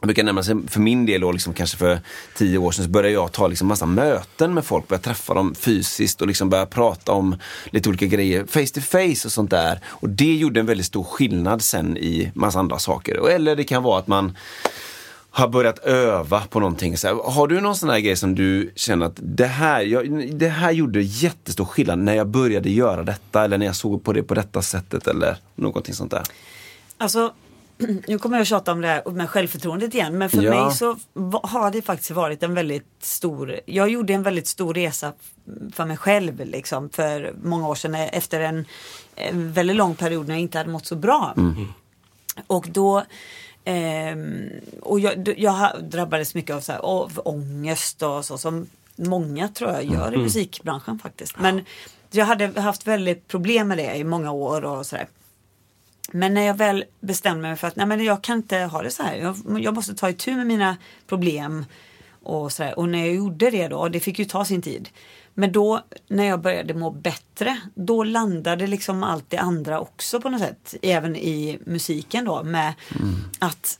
jag brukar nämna för min del och liksom kanske för tio år sedan så började jag ta liksom massa möten med folk, började träffa dem fysiskt och liksom börja prata om lite olika grejer face to face och sånt där. Och det gjorde en väldigt stor skillnad sen i massa andra saker. Eller det kan vara att man har börjat öva på någonting. Så här, har du någon sån här grej som du känner att det här, jag, det här gjorde jättestor skillnad när jag började göra detta eller när jag såg på det på detta sättet eller någonting sånt där? Alltså, nu kommer jag att tjata om det här med självförtroendet igen. Men för Ja. mig så har det faktiskt varit en väldigt stor, jag gjorde en väldigt stor resa för mig själv liksom för många år sedan efter en, en väldigt lång period när jag inte hade mått så bra. Och då ehm, och jag, jag drabbades mycket av, så här, av ångest och så som många tror jag gör i musikbranschen faktiskt. Men jag hade haft väldigt problem med det i många år och sådär. Men när jag väl bestämde mig för att nej, men jag kan inte ha det så här. Jag, jag måste ta itu med mina problem. Och, så där. och när jag gjorde det då, det fick ju ta sin tid. Men då när jag började må bättre, då landade liksom allt det andra också på något sätt. Även i musiken då med att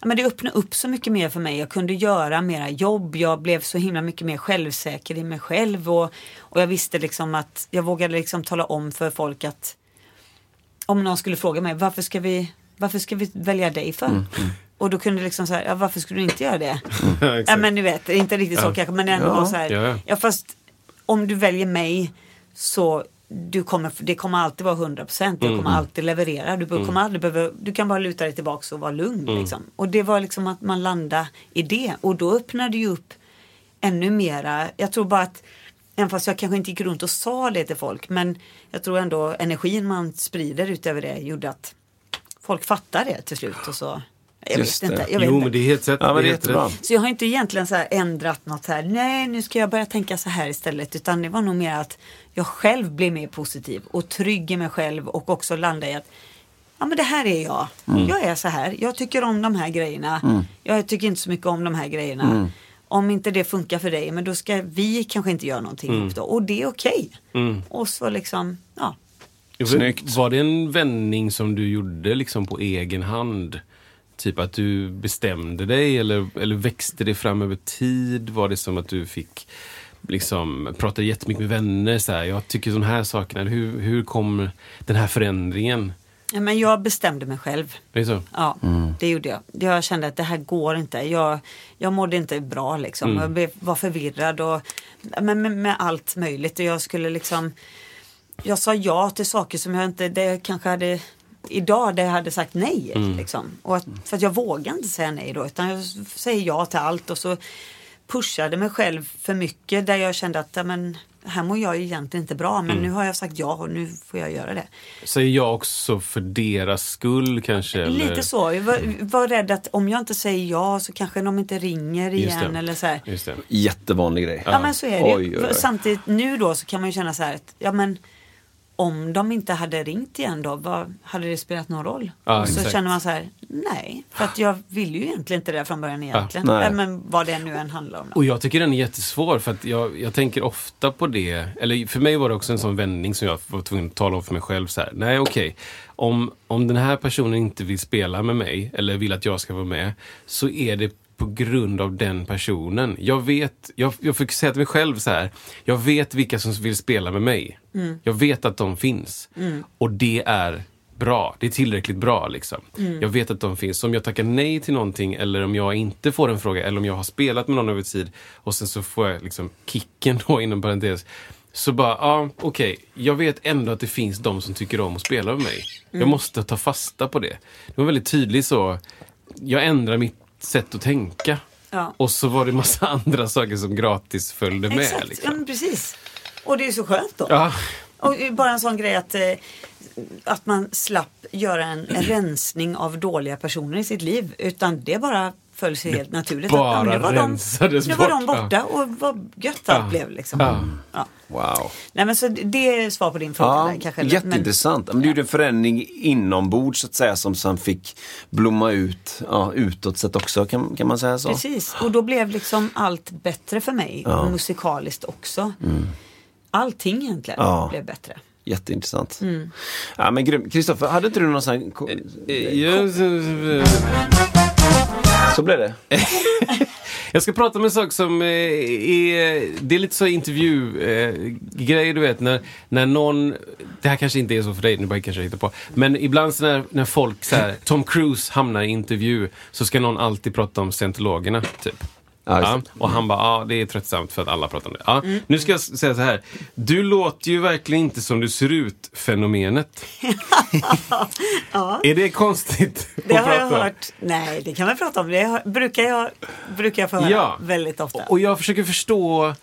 ja, men det öppnade upp så mycket mer för mig. Jag kunde göra mera jobb. Jag blev så himla mycket mer självsäker i mig själv. Och, och jag visste liksom att jag vågade liksom tala om för folk att om någon skulle fråga mig varför ska vi, varför ska vi välja dig för? Mm, mm. Och då kunde liksom säga, ja, varför skulle du inte göra det? Ja, ja men du vet, inte riktigt så kanske men ändå Ja. så här, Ja, fast om du väljer mig så du kommer, det kommer alltid vara 100 procent. Jag kommer alltid leverera. Du, kommer aldrig behöva, du kan bara luta dig tillbaka och vara lugn. Liksom. Och det var liksom att man landade i det. Och då öppnade det ju upp ännu mera. Jag tror bara att, även fast jag kanske inte gick runt och sa det till folk, men jag tror ändå energin man sprider utöver det gjorde att folk fattar det till slut. Och så, jag Just vet inte. Jag vet Jo, inte. men det är helt rätt. Ja, men det är helt jättebra. rätt. Så jag har inte egentligen så här ändrat något här. Nej, nu ska jag börja tänka så här istället. Utan det var nog mer att jag själv blev mer positiv och trygg i mig själv och också landa i att ja men det här är jag. Jag är så här. Jag tycker om de här grejerna. Jag tycker inte så mycket om de här grejerna. Om inte det funkar för dig, men då ska vi kanske inte göra någonting ihop då. Och det är okej. Och så liksom, ja. Snyggt. Var det en vändning som du gjorde liksom på egen hand? Typ att du bestämde dig eller, eller växte det fram över tid? Var det som att du fick liksom prata jättemycket med vänner? Så här, jag tycker de här sakerna. Hur, hur kom den här förändringen? ja. Men jag bestämde mig själv. Det är så? Ja, det gjorde jag. Jag kände att det här går inte. Jag, jag mådde inte bra liksom. Jag blev, var förvirrad och med, med, med allt möjligt. Och jag skulle liksom Jag sa ja till saker som jag inte, det kanske hade Idag där jag hade sagt nej. Liksom. Och att, för att jag vågar inte säga nej då. Utan jag säger ja till allt. Och så pushade mig själv för mycket. Där jag kände att ja, men, här mår jag ju egentligen inte bra. Men nu har jag sagt ja och nu får jag göra det. Säger jag också för deras skull kanske? Eller? Lite så. Jag var, var rädd att om jag inte säger ja så kanske de inte ringer Just igen det. eller så här. Just det. Jättevanlig grej. Ja men så är det Oj, oj, oj. Samtidigt nu då så kan man ju känna så här att ja men om de inte hade ringt igen då, vad, hade det spelat någon roll? Ja, och så exakt. känner man så här, nej, för att jag vill ju egentligen inte det från början egentligen. Ja, men vad det nu än handlar om. Då. Och jag tycker den är jättesvår för att jag, jag tänker ofta på det. Eller för mig var det också en sån vändning som jag var tvungen att tala om för mig själv. Så här, nej okej, om, om den här personen inte vill spela med mig eller vill att jag ska vara med så är det på grund av den personen. Jag vet, jag, jag fick säga till mig själv så här. Jag vet vilka som vill spela med mig. Jag vet att de finns. Och det är bra. Det är tillräckligt bra liksom. Jag vet att de finns. Så om jag tackar nej till någonting eller om jag inte får en fråga eller om jag har spelat med någon över tid och sen så får jag liksom kicken då inom parentes. Så bara, ja okej, jag vet ändå att det finns de som tycker om att spela med mig. Jag måste ta fasta på det. Det var väldigt tydligt så. Jag ändrar mitt sätt att tänka. Ja. Och så var det massa andra saker som gratis följde med. Exakt, ja, Liksom. men precis. Och det är så skönt då. Ja, Och bara en sån grej att, eh, att man slapp göra en rensning av dåliga personer i sitt liv. Utan det bara föll sig helt naturligt. bara ja, nu var de, rensades nu var de bort, ja. borta och vad gött Ja. allt blev liksom. Ja. Ja. Wow. Nej men så det är svar på din fråga. Ja, där, kanske. jätteintressant. Men, du gjorde en förändring inombords så att säga som sen fick blomma ut ja, utåt sett också. Kan, kan man säga så? Precis, och då blev liksom allt bättre för mig. Musikaliskt också. Allting egentligen Mm. Ja. blev bättre. Jätteintressant. Mm. Ja, men. Kristoffer, hade inte du någon sån här... Så blev det. Jag ska prata om en sak som eh, är, det är lite så intervjugrej, du vet, när, när någon, det här kanske inte är så för dig, nu bara kanske jag hittar på, men ibland så när, när folk så här, Tom Cruise hamnar i intervju så ska någon alltid prata om scientologerna, typ. Ja, Ja, och han bara, ja det är tröttsamt för att alla pratar om det. Ja, Nu ska jag säga så här, du låter ju verkligen inte som du ser ut, fenomenet. Är det konstigt Det har jag om? hört. Nej, det kan vi prata om. Det brukar, jag, brukar jag få höra Ja. väldigt ofta. Och jag försöker förstå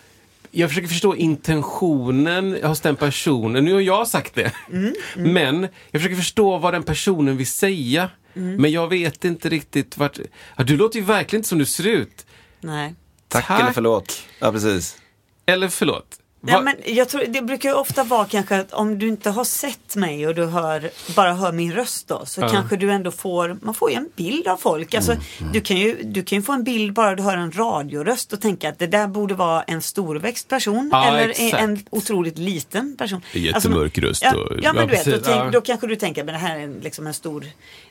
jag försöker förstå intentionen hos den personen. Nu har jag sagt det. Mm, Men jag försöker förstå vad den personen vill säga. Mm. Men jag vet inte riktigt vart... Ja, du låter ju verkligen inte som du ser ut. Nej. Tack, Tack. eller förlåt. Ja, precis. Eller förlåt. Ja, Va- men jag tror, det brukar ju ofta vara kanske att om du inte har sett mig och du hör, bara hör min röst då så Ja. kanske du ändå får, man får ju en bild av folk. Alltså, Mm, du, kan ju, du kan ju få en bild bara du hör en radioröst och tänka att det där borde vara en storväxt person Ja, eller exakt. en otroligt liten person. Jättemörk röst Ja, och- ja men ja, du vet, tänk, då kanske du tänker men det här är en- liksom en stor,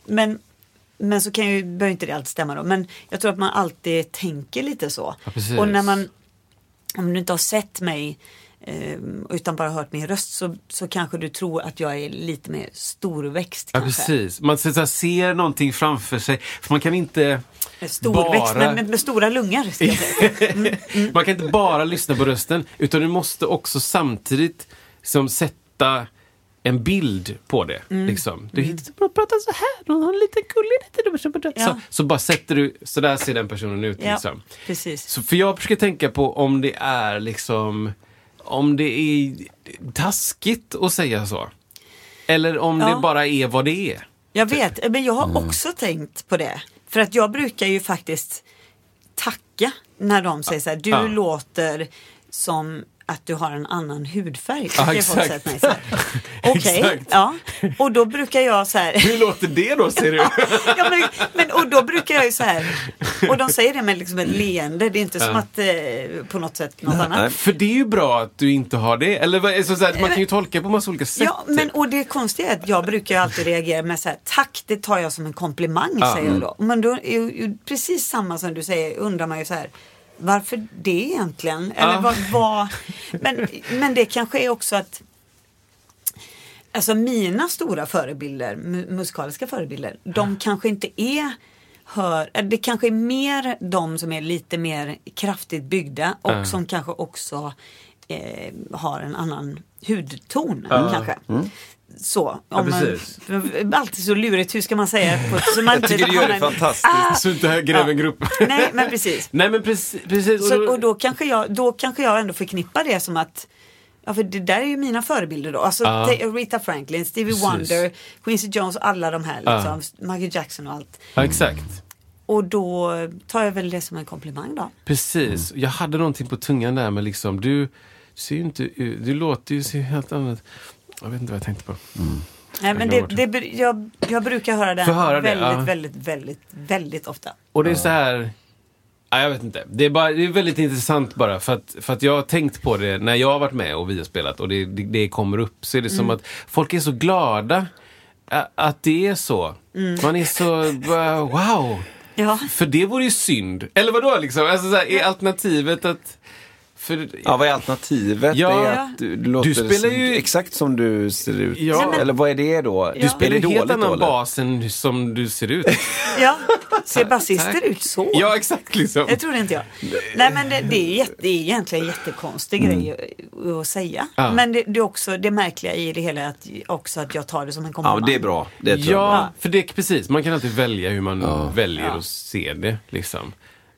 men men så kan ju, behöver inte det alltid stämma då. Men jag tror att man alltid tänker lite så. Ja, och när man om du inte har sett mig eh, utan bara hört min röst så, så kanske du tror att jag är lite mer storväxt. Ja, kanske. precis. Man så, så ser någonting framför sig. För man kan inte Storväxt bara... men med, stora lungor. Jag säga. Man kan inte bara lyssna på rösten, utan du måste också samtidigt som sätta en bild på det. Mm. Liksom. Du hittar på att prata så här, någon har en liten gullig Ja. så, så bara sätter du, så där ser den personen ut. Ja, Liksom. precis. Så för jag försöker tänka på om det är liksom, om det är taskigt att säga så. Eller om Ja. det bara är vad det är. Jag vet, men jag har Mm. också tänkt på det. För att jag brukar ju faktiskt tacka när de säger så här, du Ja. låter som att du har en annan hudfärg. Ja, exakt. Okej, Exakt. ja. Och då brukar jag så här. Hur låter det då, ser du? ja, men, men, och då brukar jag ju så här. Och de säger det med liksom ett leende. Det är inte som Ja. att eh, på något sätt något annat. Nej. För det är ju bra att du inte har det. Eller så, så här, man kan ju tolka på massa olika sätt. Ja, men och det konstiga är att jag brukar ju alltid reagera med så här, tack det tar jag som en komplimang Ja. säger jag då. Men då är ju, ju precis samma som du säger undrar man ju så här, varför det egentligen? Eller Ja. vad, vad, men, men det kanske är också att Alltså mina stora förebilder, mu- musikaliska förebilder, de kanske inte är hör, eh, det kanske är mer de som är lite mer kraftigt byggda och Ja. som kanske också eh, har en annan hudton Ja. kanske. Så, Ja, man, alltid så lurigt, hur ska man säga? På, så man Jag tycker du gör det fantastiskt. Så inte gräver en Ja. grupp. Nej, men precis. Nej men precis. precis. Så, och då kanske, jag, då kanske jag ändå förknippar det som att Ja för det där är ju mina förebilder då. Alltså te- Rita Franklin, Stevie Precis. Wonder, Quincy Jones, alla de här Ja. liksom, Michael Jackson och allt. Ja, exakt. Och då tar jag väl det som en komplimang då. Precis. Jag hade någonting på tungan där med liksom, du ser ju inte ut, du låter ju så helt annat. Jag vet inte vad jag tänkte på. Nej, men det, det, jag, jag brukar höra den höra det, väldigt, ja. väldigt, väldigt, väldigt ofta. Och det är så här... Ja, jag vet inte. Det är, bara, det är väldigt intressant bara för att, för att jag har tänkt på det när jag har varit med och vi har spelat och det, det, det kommer upp. Så är det som att folk är så glada att det är så. Man är så, wow. Ja. För det vore ju synd. Eller vadå liksom? Alltså, så här, är alternativet att... För, Ja, vad är alternativet? Ja. det är att du, du låter Du spelar ju- exakt som du ser ut. Ja. Eller vad är det då? Du spelar är det ju helt annan bas än som du ser ut. Ja, ser basister ut så? ja, exakt liksom. Det trodde inte jag. Nej men det, det, är, jätte, det är egentligen en jättekonstig grej att- säga. Ja. Men det, det är också det märkliga i det hela att, också att jag tar det som en Ja, komplimang. men det är bra. Det tror är. Ja, för det precis. Man kan alltid välja hur man Ja. väljer Ja. att se det. Liksom.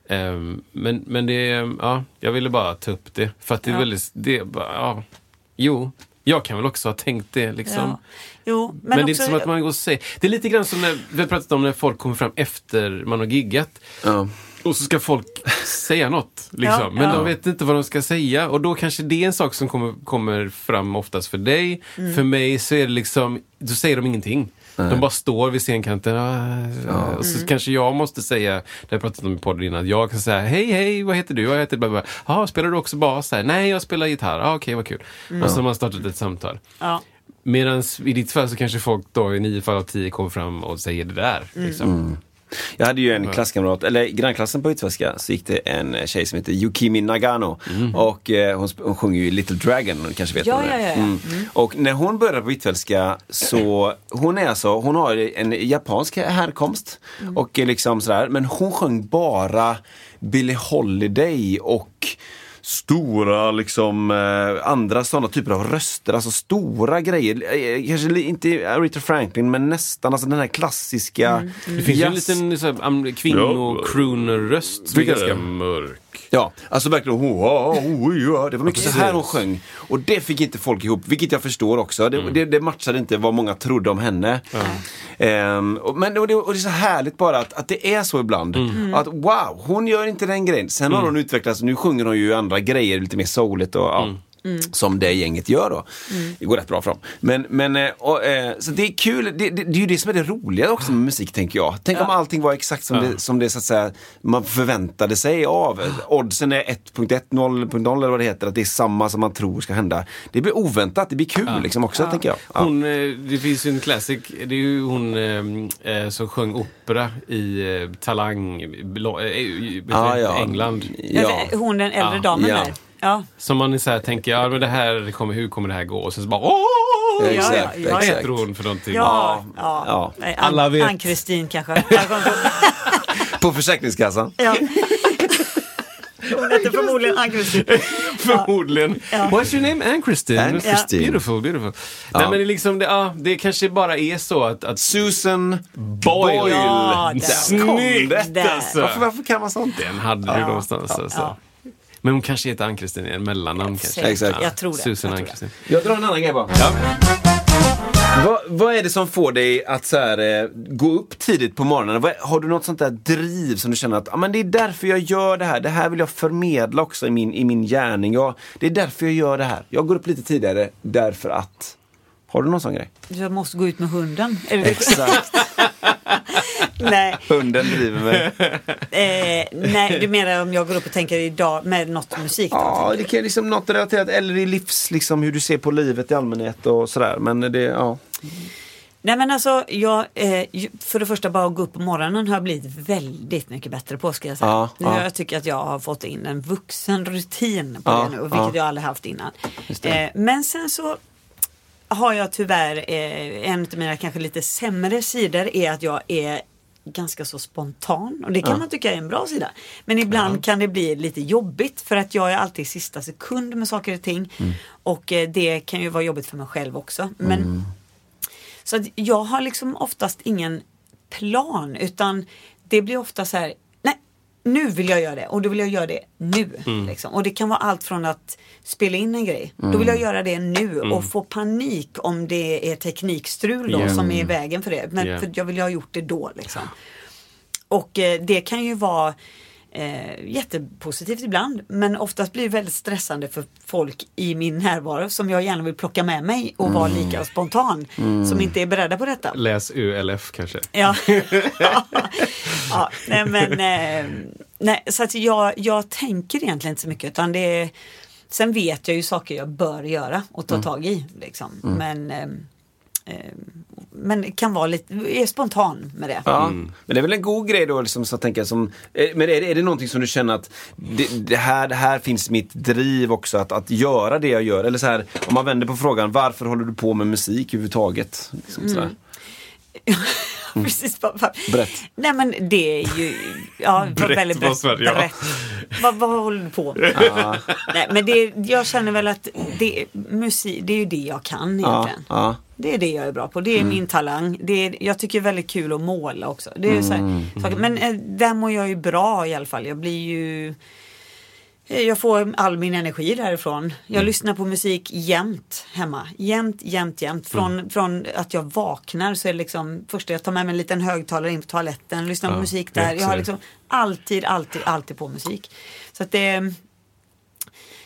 Ehm, men, men det, ja, jag ville bara ta upp det. För att det är Ja. väldigt, det bara, ja, jo, jag kan väl också ha tänkt det liksom. Ja. Jo, men, Men, det är inte som att man går och säger, det är lite grann som när vi har pratat om när folk kommer fram efter man har giggat. Ja. Och så ska folk säga något. Liksom. Ja, men ja. de vet inte vad de ska säga. Och då kanske det är en sak som kommer, kommer fram oftast för dig. Mm. För mig så är det liksom, då säger de ingenting. De bara står vid scenkanten. Ah, Och så Mm. kanske jag måste säga, det har jag pratat om i podden innan, jag kan säga hej hej, vad heter du? Jag heter bara, ah, spelar du också bas? här? Nej, jag spelar gitarr. Ah, Okej, vad kul. Mm. Och så har man startat ett samtal. ja. Medan i ditt fall så kanske folk då i nio fall av tio kommer fram och säger det där. Mm. Liksom. Jag hade ju en klasskamrat, eller i grannklassen på Ytterväska så gick det en tjej som heter Yukimi Nagano. Och eh, hon, hon sjunger ju Little Dragon, du kanske vet Ja, är. ja, ja, ja. Mm. Och när hon började på Ytterväska så, hon är alltså, hon har en japansk härkomst. Och eh, liksom sådär, men hon sjöng bara Billie Holiday och stora liksom eh, andra sådana typer av röster, alltså stora grejer. Eh, Kanske li- inte Aretha Franklin men nästan alltså den här klassiska Det finns ju en liten am- kvinno-crooner-röst som är Vilka är ganska det? Mörk. Ja, alltså verkligen. Oh, oh. Det var mycket så här hon sjöng. Och det fick inte folk ihop, vilket jag förstår också. Det, det, det matchade inte vad många trodde om henne. Ehm, och, men och det, och det är så härligt bara att, att det är så ibland. Att wow, hon gör inte den grejen. Sen har hon utvecklats, nu sjunger hon ju andra grejer, lite mer souligt och ja. Som det gänget gör då. Det går rätt bra för dem. Men, men eh, och, eh, så det är kul, det, det, det är ju det som är det roliga också med musik tänker jag. Tänk om allting var exakt som, det, som det så att säga man förväntade sig av. Oddsen är 1.1, 0.0 eller vad det heter, att det är samma som man tror ska hända. Det blir oväntat, det blir kul liksom också tänker jag. Ja. Hon, eh, det finns ju en classic, det är ju hon eh, som sjöng opera i Talang, Blo- eh, i Ah, ja. England. Ja. Hon den äldre Ja. damen Ja. där. Ja. Som man är så här, tänker, ja men det här kommer, hur kommer det här gå? Och sen så bara, åh! Ja, ja, exakt, ja, ja. Vad heter hon för någonting? Ja, ja. Ja. Nej, Alla vet. Ann-Kristin kanske. På- Försäkringskassan. Ja. Hon heter förmodligen Ann-Kristin. Förmodligen. What's your name? Ann-Kristin. Ann-Kristin. Beautiful, beautiful. Nej men det är liksom, det, ja, det kanske bara är så att, att Susan Boyle. Ja, där Snyggt alltså. Varför, varför kan man sånt? Den hade du någonstans alltså. Ja. Men hon kanske heter Ann-Kristin, en mellannamn kanske. Exakt. Jag tror det. Susan Jag tror. Jag drar en annan grej bara. Vad, vad är det som får dig att så här, eh, gå upp tidigt på morgonen? Vad, har du något sånt där driv som du känner att ah, men det är därför jag gör det här. Det här vill jag förmedla också i min, i min gärning. Jag, det är därför jag gör det här. Jag går upp lite tidigare därför att... Har du någon sån grej? Jag måste gå ut med hunden. Är det det? Exakt. Nej. Hunden driver mig. Eh, nej, du menar om jag går upp och tänker idag med något musik? Då, Ja, det kan liksom något relaterat eller i livs, liksom hur du ser på livet i allmänhet och sådär. Men det, ja. Nej men alltså, jag, eh, ju- för det första bara att gå upp på morgonen har jag blivit väldigt mycket bättre på ska jag säga. Ja, nu, ja. Jag tycker att jag har fått in en vuxen rutin på Ja, det nu, vilket ja. jag aldrig haft innan. Eh, men sen så har jag tyvärr, eh, en av mina kanske lite sämre sidor är att jag är ganska så spontan och det kan man tycka är en bra sida. Men ibland kan det bli lite jobbigt för att jag är alltid i sista sekund med saker och ting. Mm. Och eh, det kan ju vara jobbigt för mig själv också. Men Mm. så jag har liksom oftast ingen plan utan det blir ofta så här, nu vill jag göra det och då vill jag göra det nu. Liksom. Och det kan vara allt från att spela in en grej, då vill jag göra det nu och få panik om det är teknikstrul då Ja. som är i vägen för det. Men Ja. för jag vill ha gjort det då liksom. Och eh, det kan ju vara Eh, jättepositivt ibland men oftast blir det väldigt stressande för folk i min närvaro som jag gärna vill plocka med mig och vara lika spontan. Som inte är beredda på detta. Läs ULF kanske. Ja. ja, nej men eh, nej, så att jag, jag tänker egentligen inte så mycket utan det är, Sen vet jag ju saker jag bör göra och ta tag i. Liksom. Men, eh, eh, men kan vara lite, är spontan med det. Ja, men det är väl en god grej då, liksom, så att tänka som, eh, men är det, är det någonting som du känner att det, det här, det här finns mitt driv också, att, att göra det jag gör? Eller så här, om man vänder på frågan, varför håller du på med musik överhuvudtaget? Liksom sådär. Precis, bara, bara. Brett. Nej men det är ju ja, Brett väldigt var brett. Sverige, ja. brett. Vad, vad håller du på med? Nej, men det, jag känner väl att det, musik, det är ju det jag kan egentligen. ja. Det är det jag är bra på. Det är min talang. Det är, jag tycker det är väldigt kul att måla också. Det är så här, saker. Men eh, där mår jag ju bra i alla fall. Jag blir ju... eh, Jag får all min energi därifrån. Jag lyssnar på musik jämt hemma. Jämt, jämt, jämt. Från, från att jag vaknar så är det liksom första jag tar med mig en liten högtalare in på toaletten. Lyssnar på Ja, musik där. jag har liksom alltid, alltid, alltid på musik. Så att det...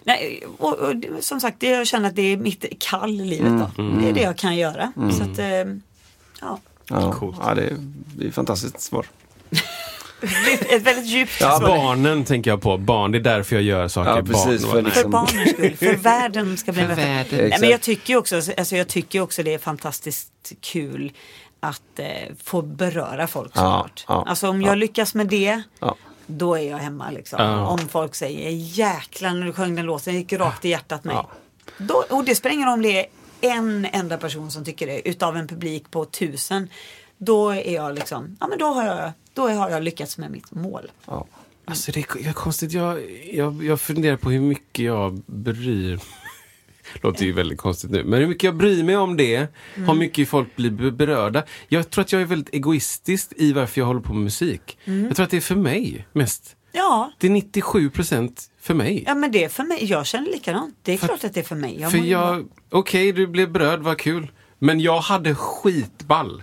Nej, och, och, som sagt, det, jag känner att det är mitt kall i livet. Då. Det är det jag kan göra. Så att, eh, ja. Ja, ja det, är, det är fantastiskt svar. Ett väldigt djupt Ja, svar. Barnen tänker jag på. Barn, det är därför jag gör saker. Ja, precis, Barn, för liksom- För barnens skull, för världen ska bli För bättre. världen. Nej, men jag tycker också, alltså, jag tycker också det är fantastiskt kul att eh, få beröra folk Ja, såklart. ja, alltså om jag lyckas med det, Ja. då är jag hemma liksom. Ja. Om folk säger jäklar när du sjöng den låten, gick rakt i hjärtat mig. Ja. Då, och det spelar ingen roll om det är en enda person som tycker det, utav en publik på tusen. Då är jag liksom, ja men då har jag, då har jag lyckats med mitt mål. Ja. Alltså det är, det konstigt. Jag, jag, jag funderar på hur mycket jag bryr Låter ju väldigt konstigt nu. Men hur mycket jag bryr mig om det. Hur mycket folk blir be- berörda. Jag tror att jag är väldigt egoistisk i varför jag håller på med musik. Jag tror att det är för mig mest. Ja, Det är 97 procent för mig. ja men det är för mig, jag känner likadant. Det är klart att det är för mig. Jag För jag, okej du blev berörd, vad kul. Men jag hade skitball.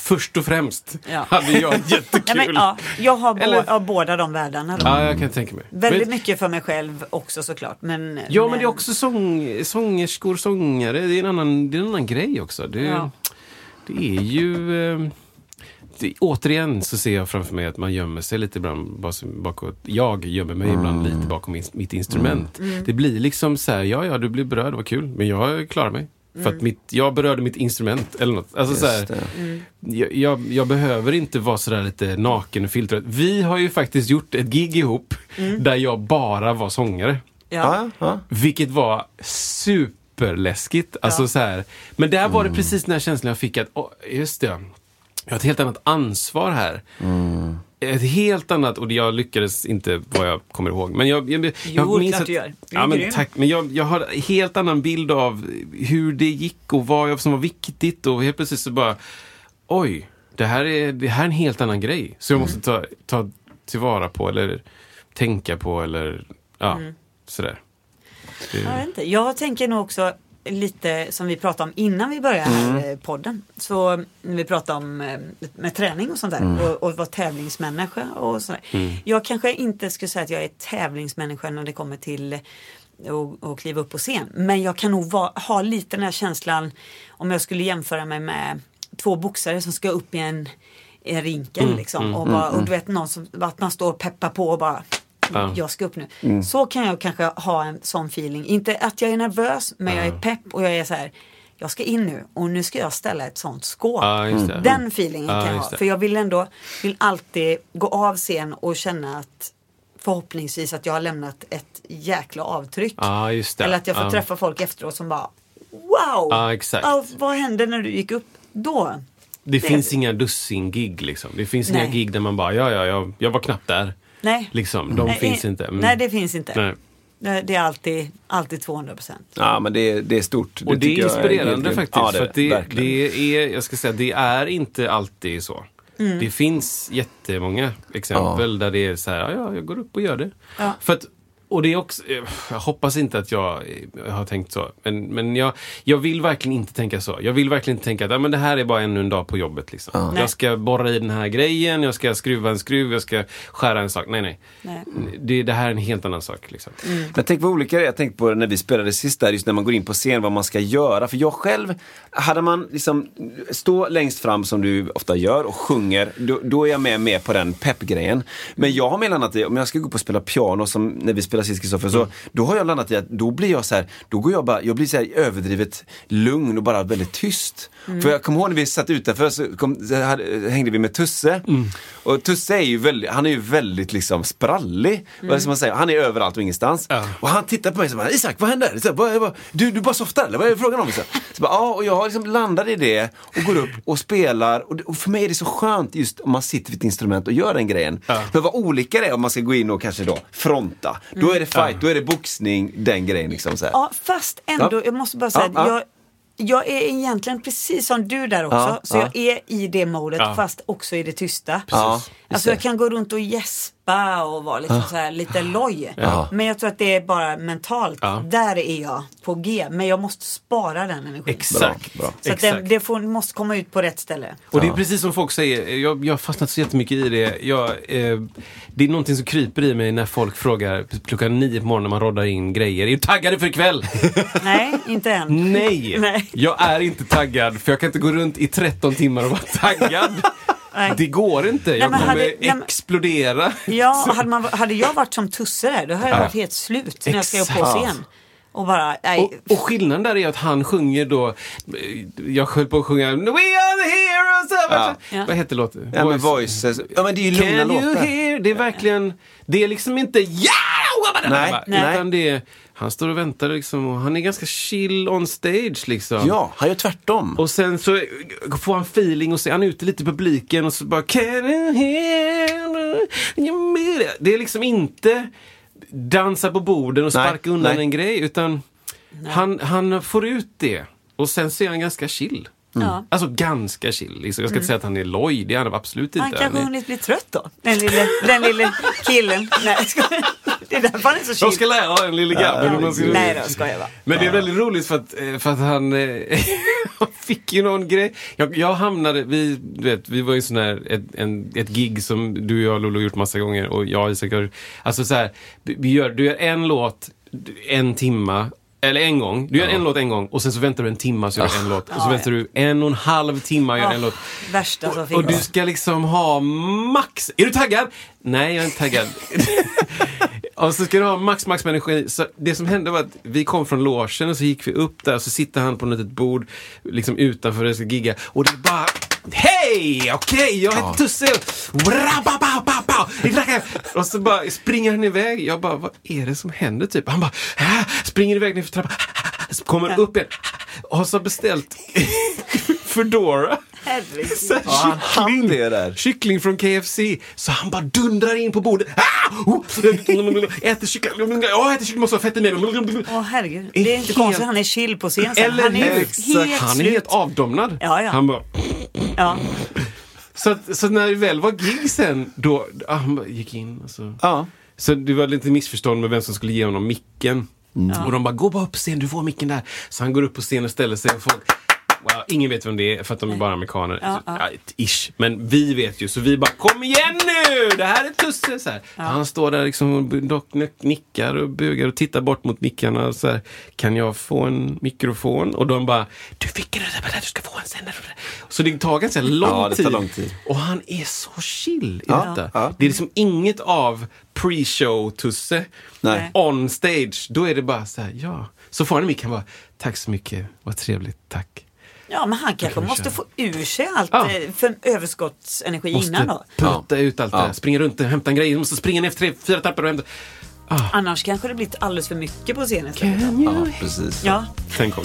Först och främst Ja. hade jag jättekul. Ja, men, ja, jag har bo- Eller- ja, båda de världarna. Då. Ja, jag kan tänka mig. Väldigt men, mycket för mig själv också såklart. Men, Ja, men det är också sång, sångerskor, sångare. Det är en annan, det är en annan grej också. Det, Ja. det är ju... Eh, det, återigen så ser jag framför mig att man gömmer sig lite ibland bakåt. Jag gömmer mig ibland lite bakom min, mitt instrument. Mm. Det blir liksom så här, ja, ja, du blir berörd, vad kul. Men jag klarar mig. För Mm. att mitt, jag berörde mitt instrument eller något. Alltså så här, Just det. jag, jag, behöver inte vara sådär lite naken och filtrad. Vi har ju faktiskt gjort ett gig ihop där jag bara var sångare. Ja. Vilket var superläskigt. Alltså, Ja. så här. Men där var det precis den här känslan jag fick att, åh, just det, jag har ett helt annat ansvar här. Ett helt annat, och jag lyckades inte vad jag kommer ihåg. Men jag, jag, jag, Jo, minns klart att- du gör. Du Ja, men grym. tack. Men jag, jag har en helt annan bild av hur det gick och vad som var viktigt. Och helt plötsligt så bara, oj, det här är, det här är en helt annan grej. Så jag måste ta, ta tillvara på eller tänka på eller ja, sådär. Det- Jag, vet inte. jag tänker nog också lite som vi pratade om innan vi började här eh, podden. Så när vi pratade om eh, med träning och sånt där och, och vara tävlingsmänniska och sådär. Jag kanske inte skulle säga att jag är tävlingsmänniska när det kommer till att att kliva upp på scen. Men jag kan nog vara, ha lite den här känslan om jag skulle jämföra mig med två boxare som ska upp i en, en rinken liksom. och, bara, och du vet någon som, att man står och peppar på och bara Ja. jag ska upp nu. Så kan jag kanske ha en sån feeling. Inte att jag är nervös men jag är pepp och jag är så här. Jag ska in nu och nu ska jag ställa ett sånt skåp. Ja, det. Den feelingen Ja, kan jag ha. det. För jag vill ändå, vill alltid gå av scen och känna att förhoppningsvis att jag har lämnat ett jäkla avtryck. Ja, just det. Eller att jag får Ja. träffa folk efteråt som bara Wow! Ja, exakt. Ja, vad hände när du gick upp då? Det finns inga dussin-gig liksom. Det finns inga Nej. gig där man bara, ja, ja, jag, jag var knappt där. Nej. Liksom, de Nej, finns inte. Mm. Nej, det finns inte. Nej. Det det är alltid, alltid 200 procent. ja, men det, är- det är stort. Och det är inspirerande grymt. faktiskt. Ja, det, för är att det, det, verkligen. det är, jag ska säga, det är inte alltid så. Mm. Det finns jättemånga exempel där det är så här, ja, ja, jag går upp och gör det. Ja. För att och det är också, eh, jag hoppas inte att jag, jag har tänkt så. Men, men jag, jag vill verkligen inte tänka så. Jag vill verkligen inte tänka att ja, men det här är bara ännu en dag på jobbet. Liksom. Nej. Jag ska borra i den här grejen, jag ska skruva en skruv, jag ska skära en sak. Nej, nej. Nej. Det, det här är en helt annan sak. Liksom. Men tänk vad olika det är. Jag tänkte på när vi spelade sist där, just när man går in på scen, vad man ska göra. För jag själv, hade man liksom stå längst fram som du ofta gör och sjunger, då, då är jag med, med på den peppgrejen. Men jag har med landat i, om jag ska gå upp och spela piano som när vi spelade sist Kristoffer, så då har jag landat i att då blir jag så här, då går jag bara, jag blir så här överdrivet lugn och bara väldigt tyst. För jag kommer ihåg när vi satt utanför så, kom, så hade, hängde vi med Tusse. Och Tusse är ju väldigt, han är ju väldigt liksom sprallig. Vad ska man säga? Han är överallt och ingenstans. Och han tittar på mig och bara, Isak vad händer? Så, här, vad, du, du bara softar eller? Vad är det frågan om? Så, så bara, ja, och jag liksom landat i det och går upp och spelar. Och, och för mig är det så skönt just om man sitter vid ett instrument och gör den grejen. För vad olika det är om man ska gå in och kanske då fronta. Då är det fight, då är det boxning, den grejen liksom. Så här. Ja, fast ändå, Ja. jag måste bara säga, Ja, ja. Jag, jag är egentligen precis som du där också. Ja, så ja. jag är i det modet Ja. fast också i det tysta. Ja, just alltså jag kan gå runt och gäspa och vara liksom så här, lite loj. Ja. Men jag tror att det är bara mentalt. Ja. Där är jag på G. Men jag måste spara den energin. Exakt. Bra, bra. Så att Exakt. det, det får, måste komma ut på rätt ställe. Och det är precis som folk säger, jag, jag har fastnat så jättemycket i det. Jag, eh, det är någonting som kryper i mig när folk frågar klockan nio på morgonen när man roddar in grejer. Är du taggade för ikväll? Nej, inte än. Nej! Nej. Jag är inte taggad för jag kan inte gå runt i 13 timmar och vara taggad. Nej. Det går inte. Jag men kommer hade- nej, explodera. Ja, hade, man, hade jag varit som Tusse där, då hade jag Ja. varit helt slut när jag ska upp på scen. Och bara, nej. Och, och skillnaden där är att han sjunger då, eh, jag höll på att sjunga We are the heroes of Ja. Ja. Vad heter låten? Ja men voices, ja men det är ju lugna låtar. Det är verkligen, det är liksom inte ja! Nej, nej. Utan det är, han står och väntar liksom och han är ganska chill on stage liksom. Ja, han gör tvärtom. Och sen så får han feeling och så är han ute lite i publiken och så bara Can you hear? Det är liksom inte dansa på borden och Nej, sparka undan nej. en grej utan han, han får ut det. Och sen så är han ganska chill. Ja. Alltså ganska chill. Liksom. Jag ska inte säga att han är loj, det är han absolut inte. Han kanske Han hunnit bli trött då. Den lille, den lille killen. Nej. Det är därför han är så Jag chill. ska lära den lille grabben ska Nej då, skojar bara. Men det är väldigt roligt för att, eh, för att han, eh, han fick ju någon grej. Jag, jag hamnade, vi, du vet, vi var ju sån här, ett, en, ett gig som du och jag Lolo har gjort massa gånger och jag och Isak har, alltså så här, vi gör, du gör en låt, en timma, eller en gång. Du gör en låt en gång och sen så väntar du en timma så gör du en låt. Och så Ja, väntar du en och en halv timma och gör Ja, en låt. Värsta som Och du finns. ska liksom ha max. Är du taggad? Nej, jag är inte taggad. och så ska du ha max, max med energi. Så det som hände var att vi kom från logen och så gick vi upp där och så sitter han på något litet bord liksom utanför jag ska gigga. Och det är bara Hej! Okej, jag heter Tusse. Vi knackar. Och så bara springer han iväg. Jag bara, vad är det som händer? Typ. Han bara "Ah", springer iväg ner för trappan. Kommer upp igen. Och har så beställt Foodora. Herregud. Så här, Ja, han hann det där. Kyckling från KFC. Så han bara dundrar in på bordet. Ah! Oh! Äter kyckling. Ja, äter kyckling. Måste ha fett i mig. Åh herregud. Det är inte Helt- konstigt, han är chill på scen sen. Eller Han är helt Han är slut. helt avdomnad. Ja, ja. Han bara... Ja. Så, att, så när det väl var gig sen, då ah, han bara gick in och så... Ja. Så det var lite missförstånd med vem som skulle ge honom micken. Och de bara, gå bara upp på scen, du får micken där. Så han går upp på scen och ställer sig och folk... Wow, ingen vet vem det är för att de är bara amerikaner. Ja, ja. ja, ish. Men vi vet ju, så vi bara kom igen nu! Det här är Tusse! Så här. Han står där liksom och nickar och bugar och tittar bort mot mickarna. Och så här, kan jag få en mikrofon? Och de bara, du fick det där, du ska få en sen. Så det tar ganska lång, Ja, det tar lång tid. Och han är så chill i Ja, detta. ja. Det är liksom inget av pre-show-Tusse. Nej. On stage, då är det bara så här, ja. Så får han en mick, han bara, tack så mycket, vad trevligt, tack. Ja, men han kanske måste få ur sig allt Ja. eh, för överskottsenergi Måste innan då. putta ut allt det Ja. där, springa runt och hämta en grej, måste springa ner för tre, fyra trappor och hämta. Annars kanske det blivit alldeles för mycket på scenen. istället. Can you... Ja, precis. Ja, Sen kom.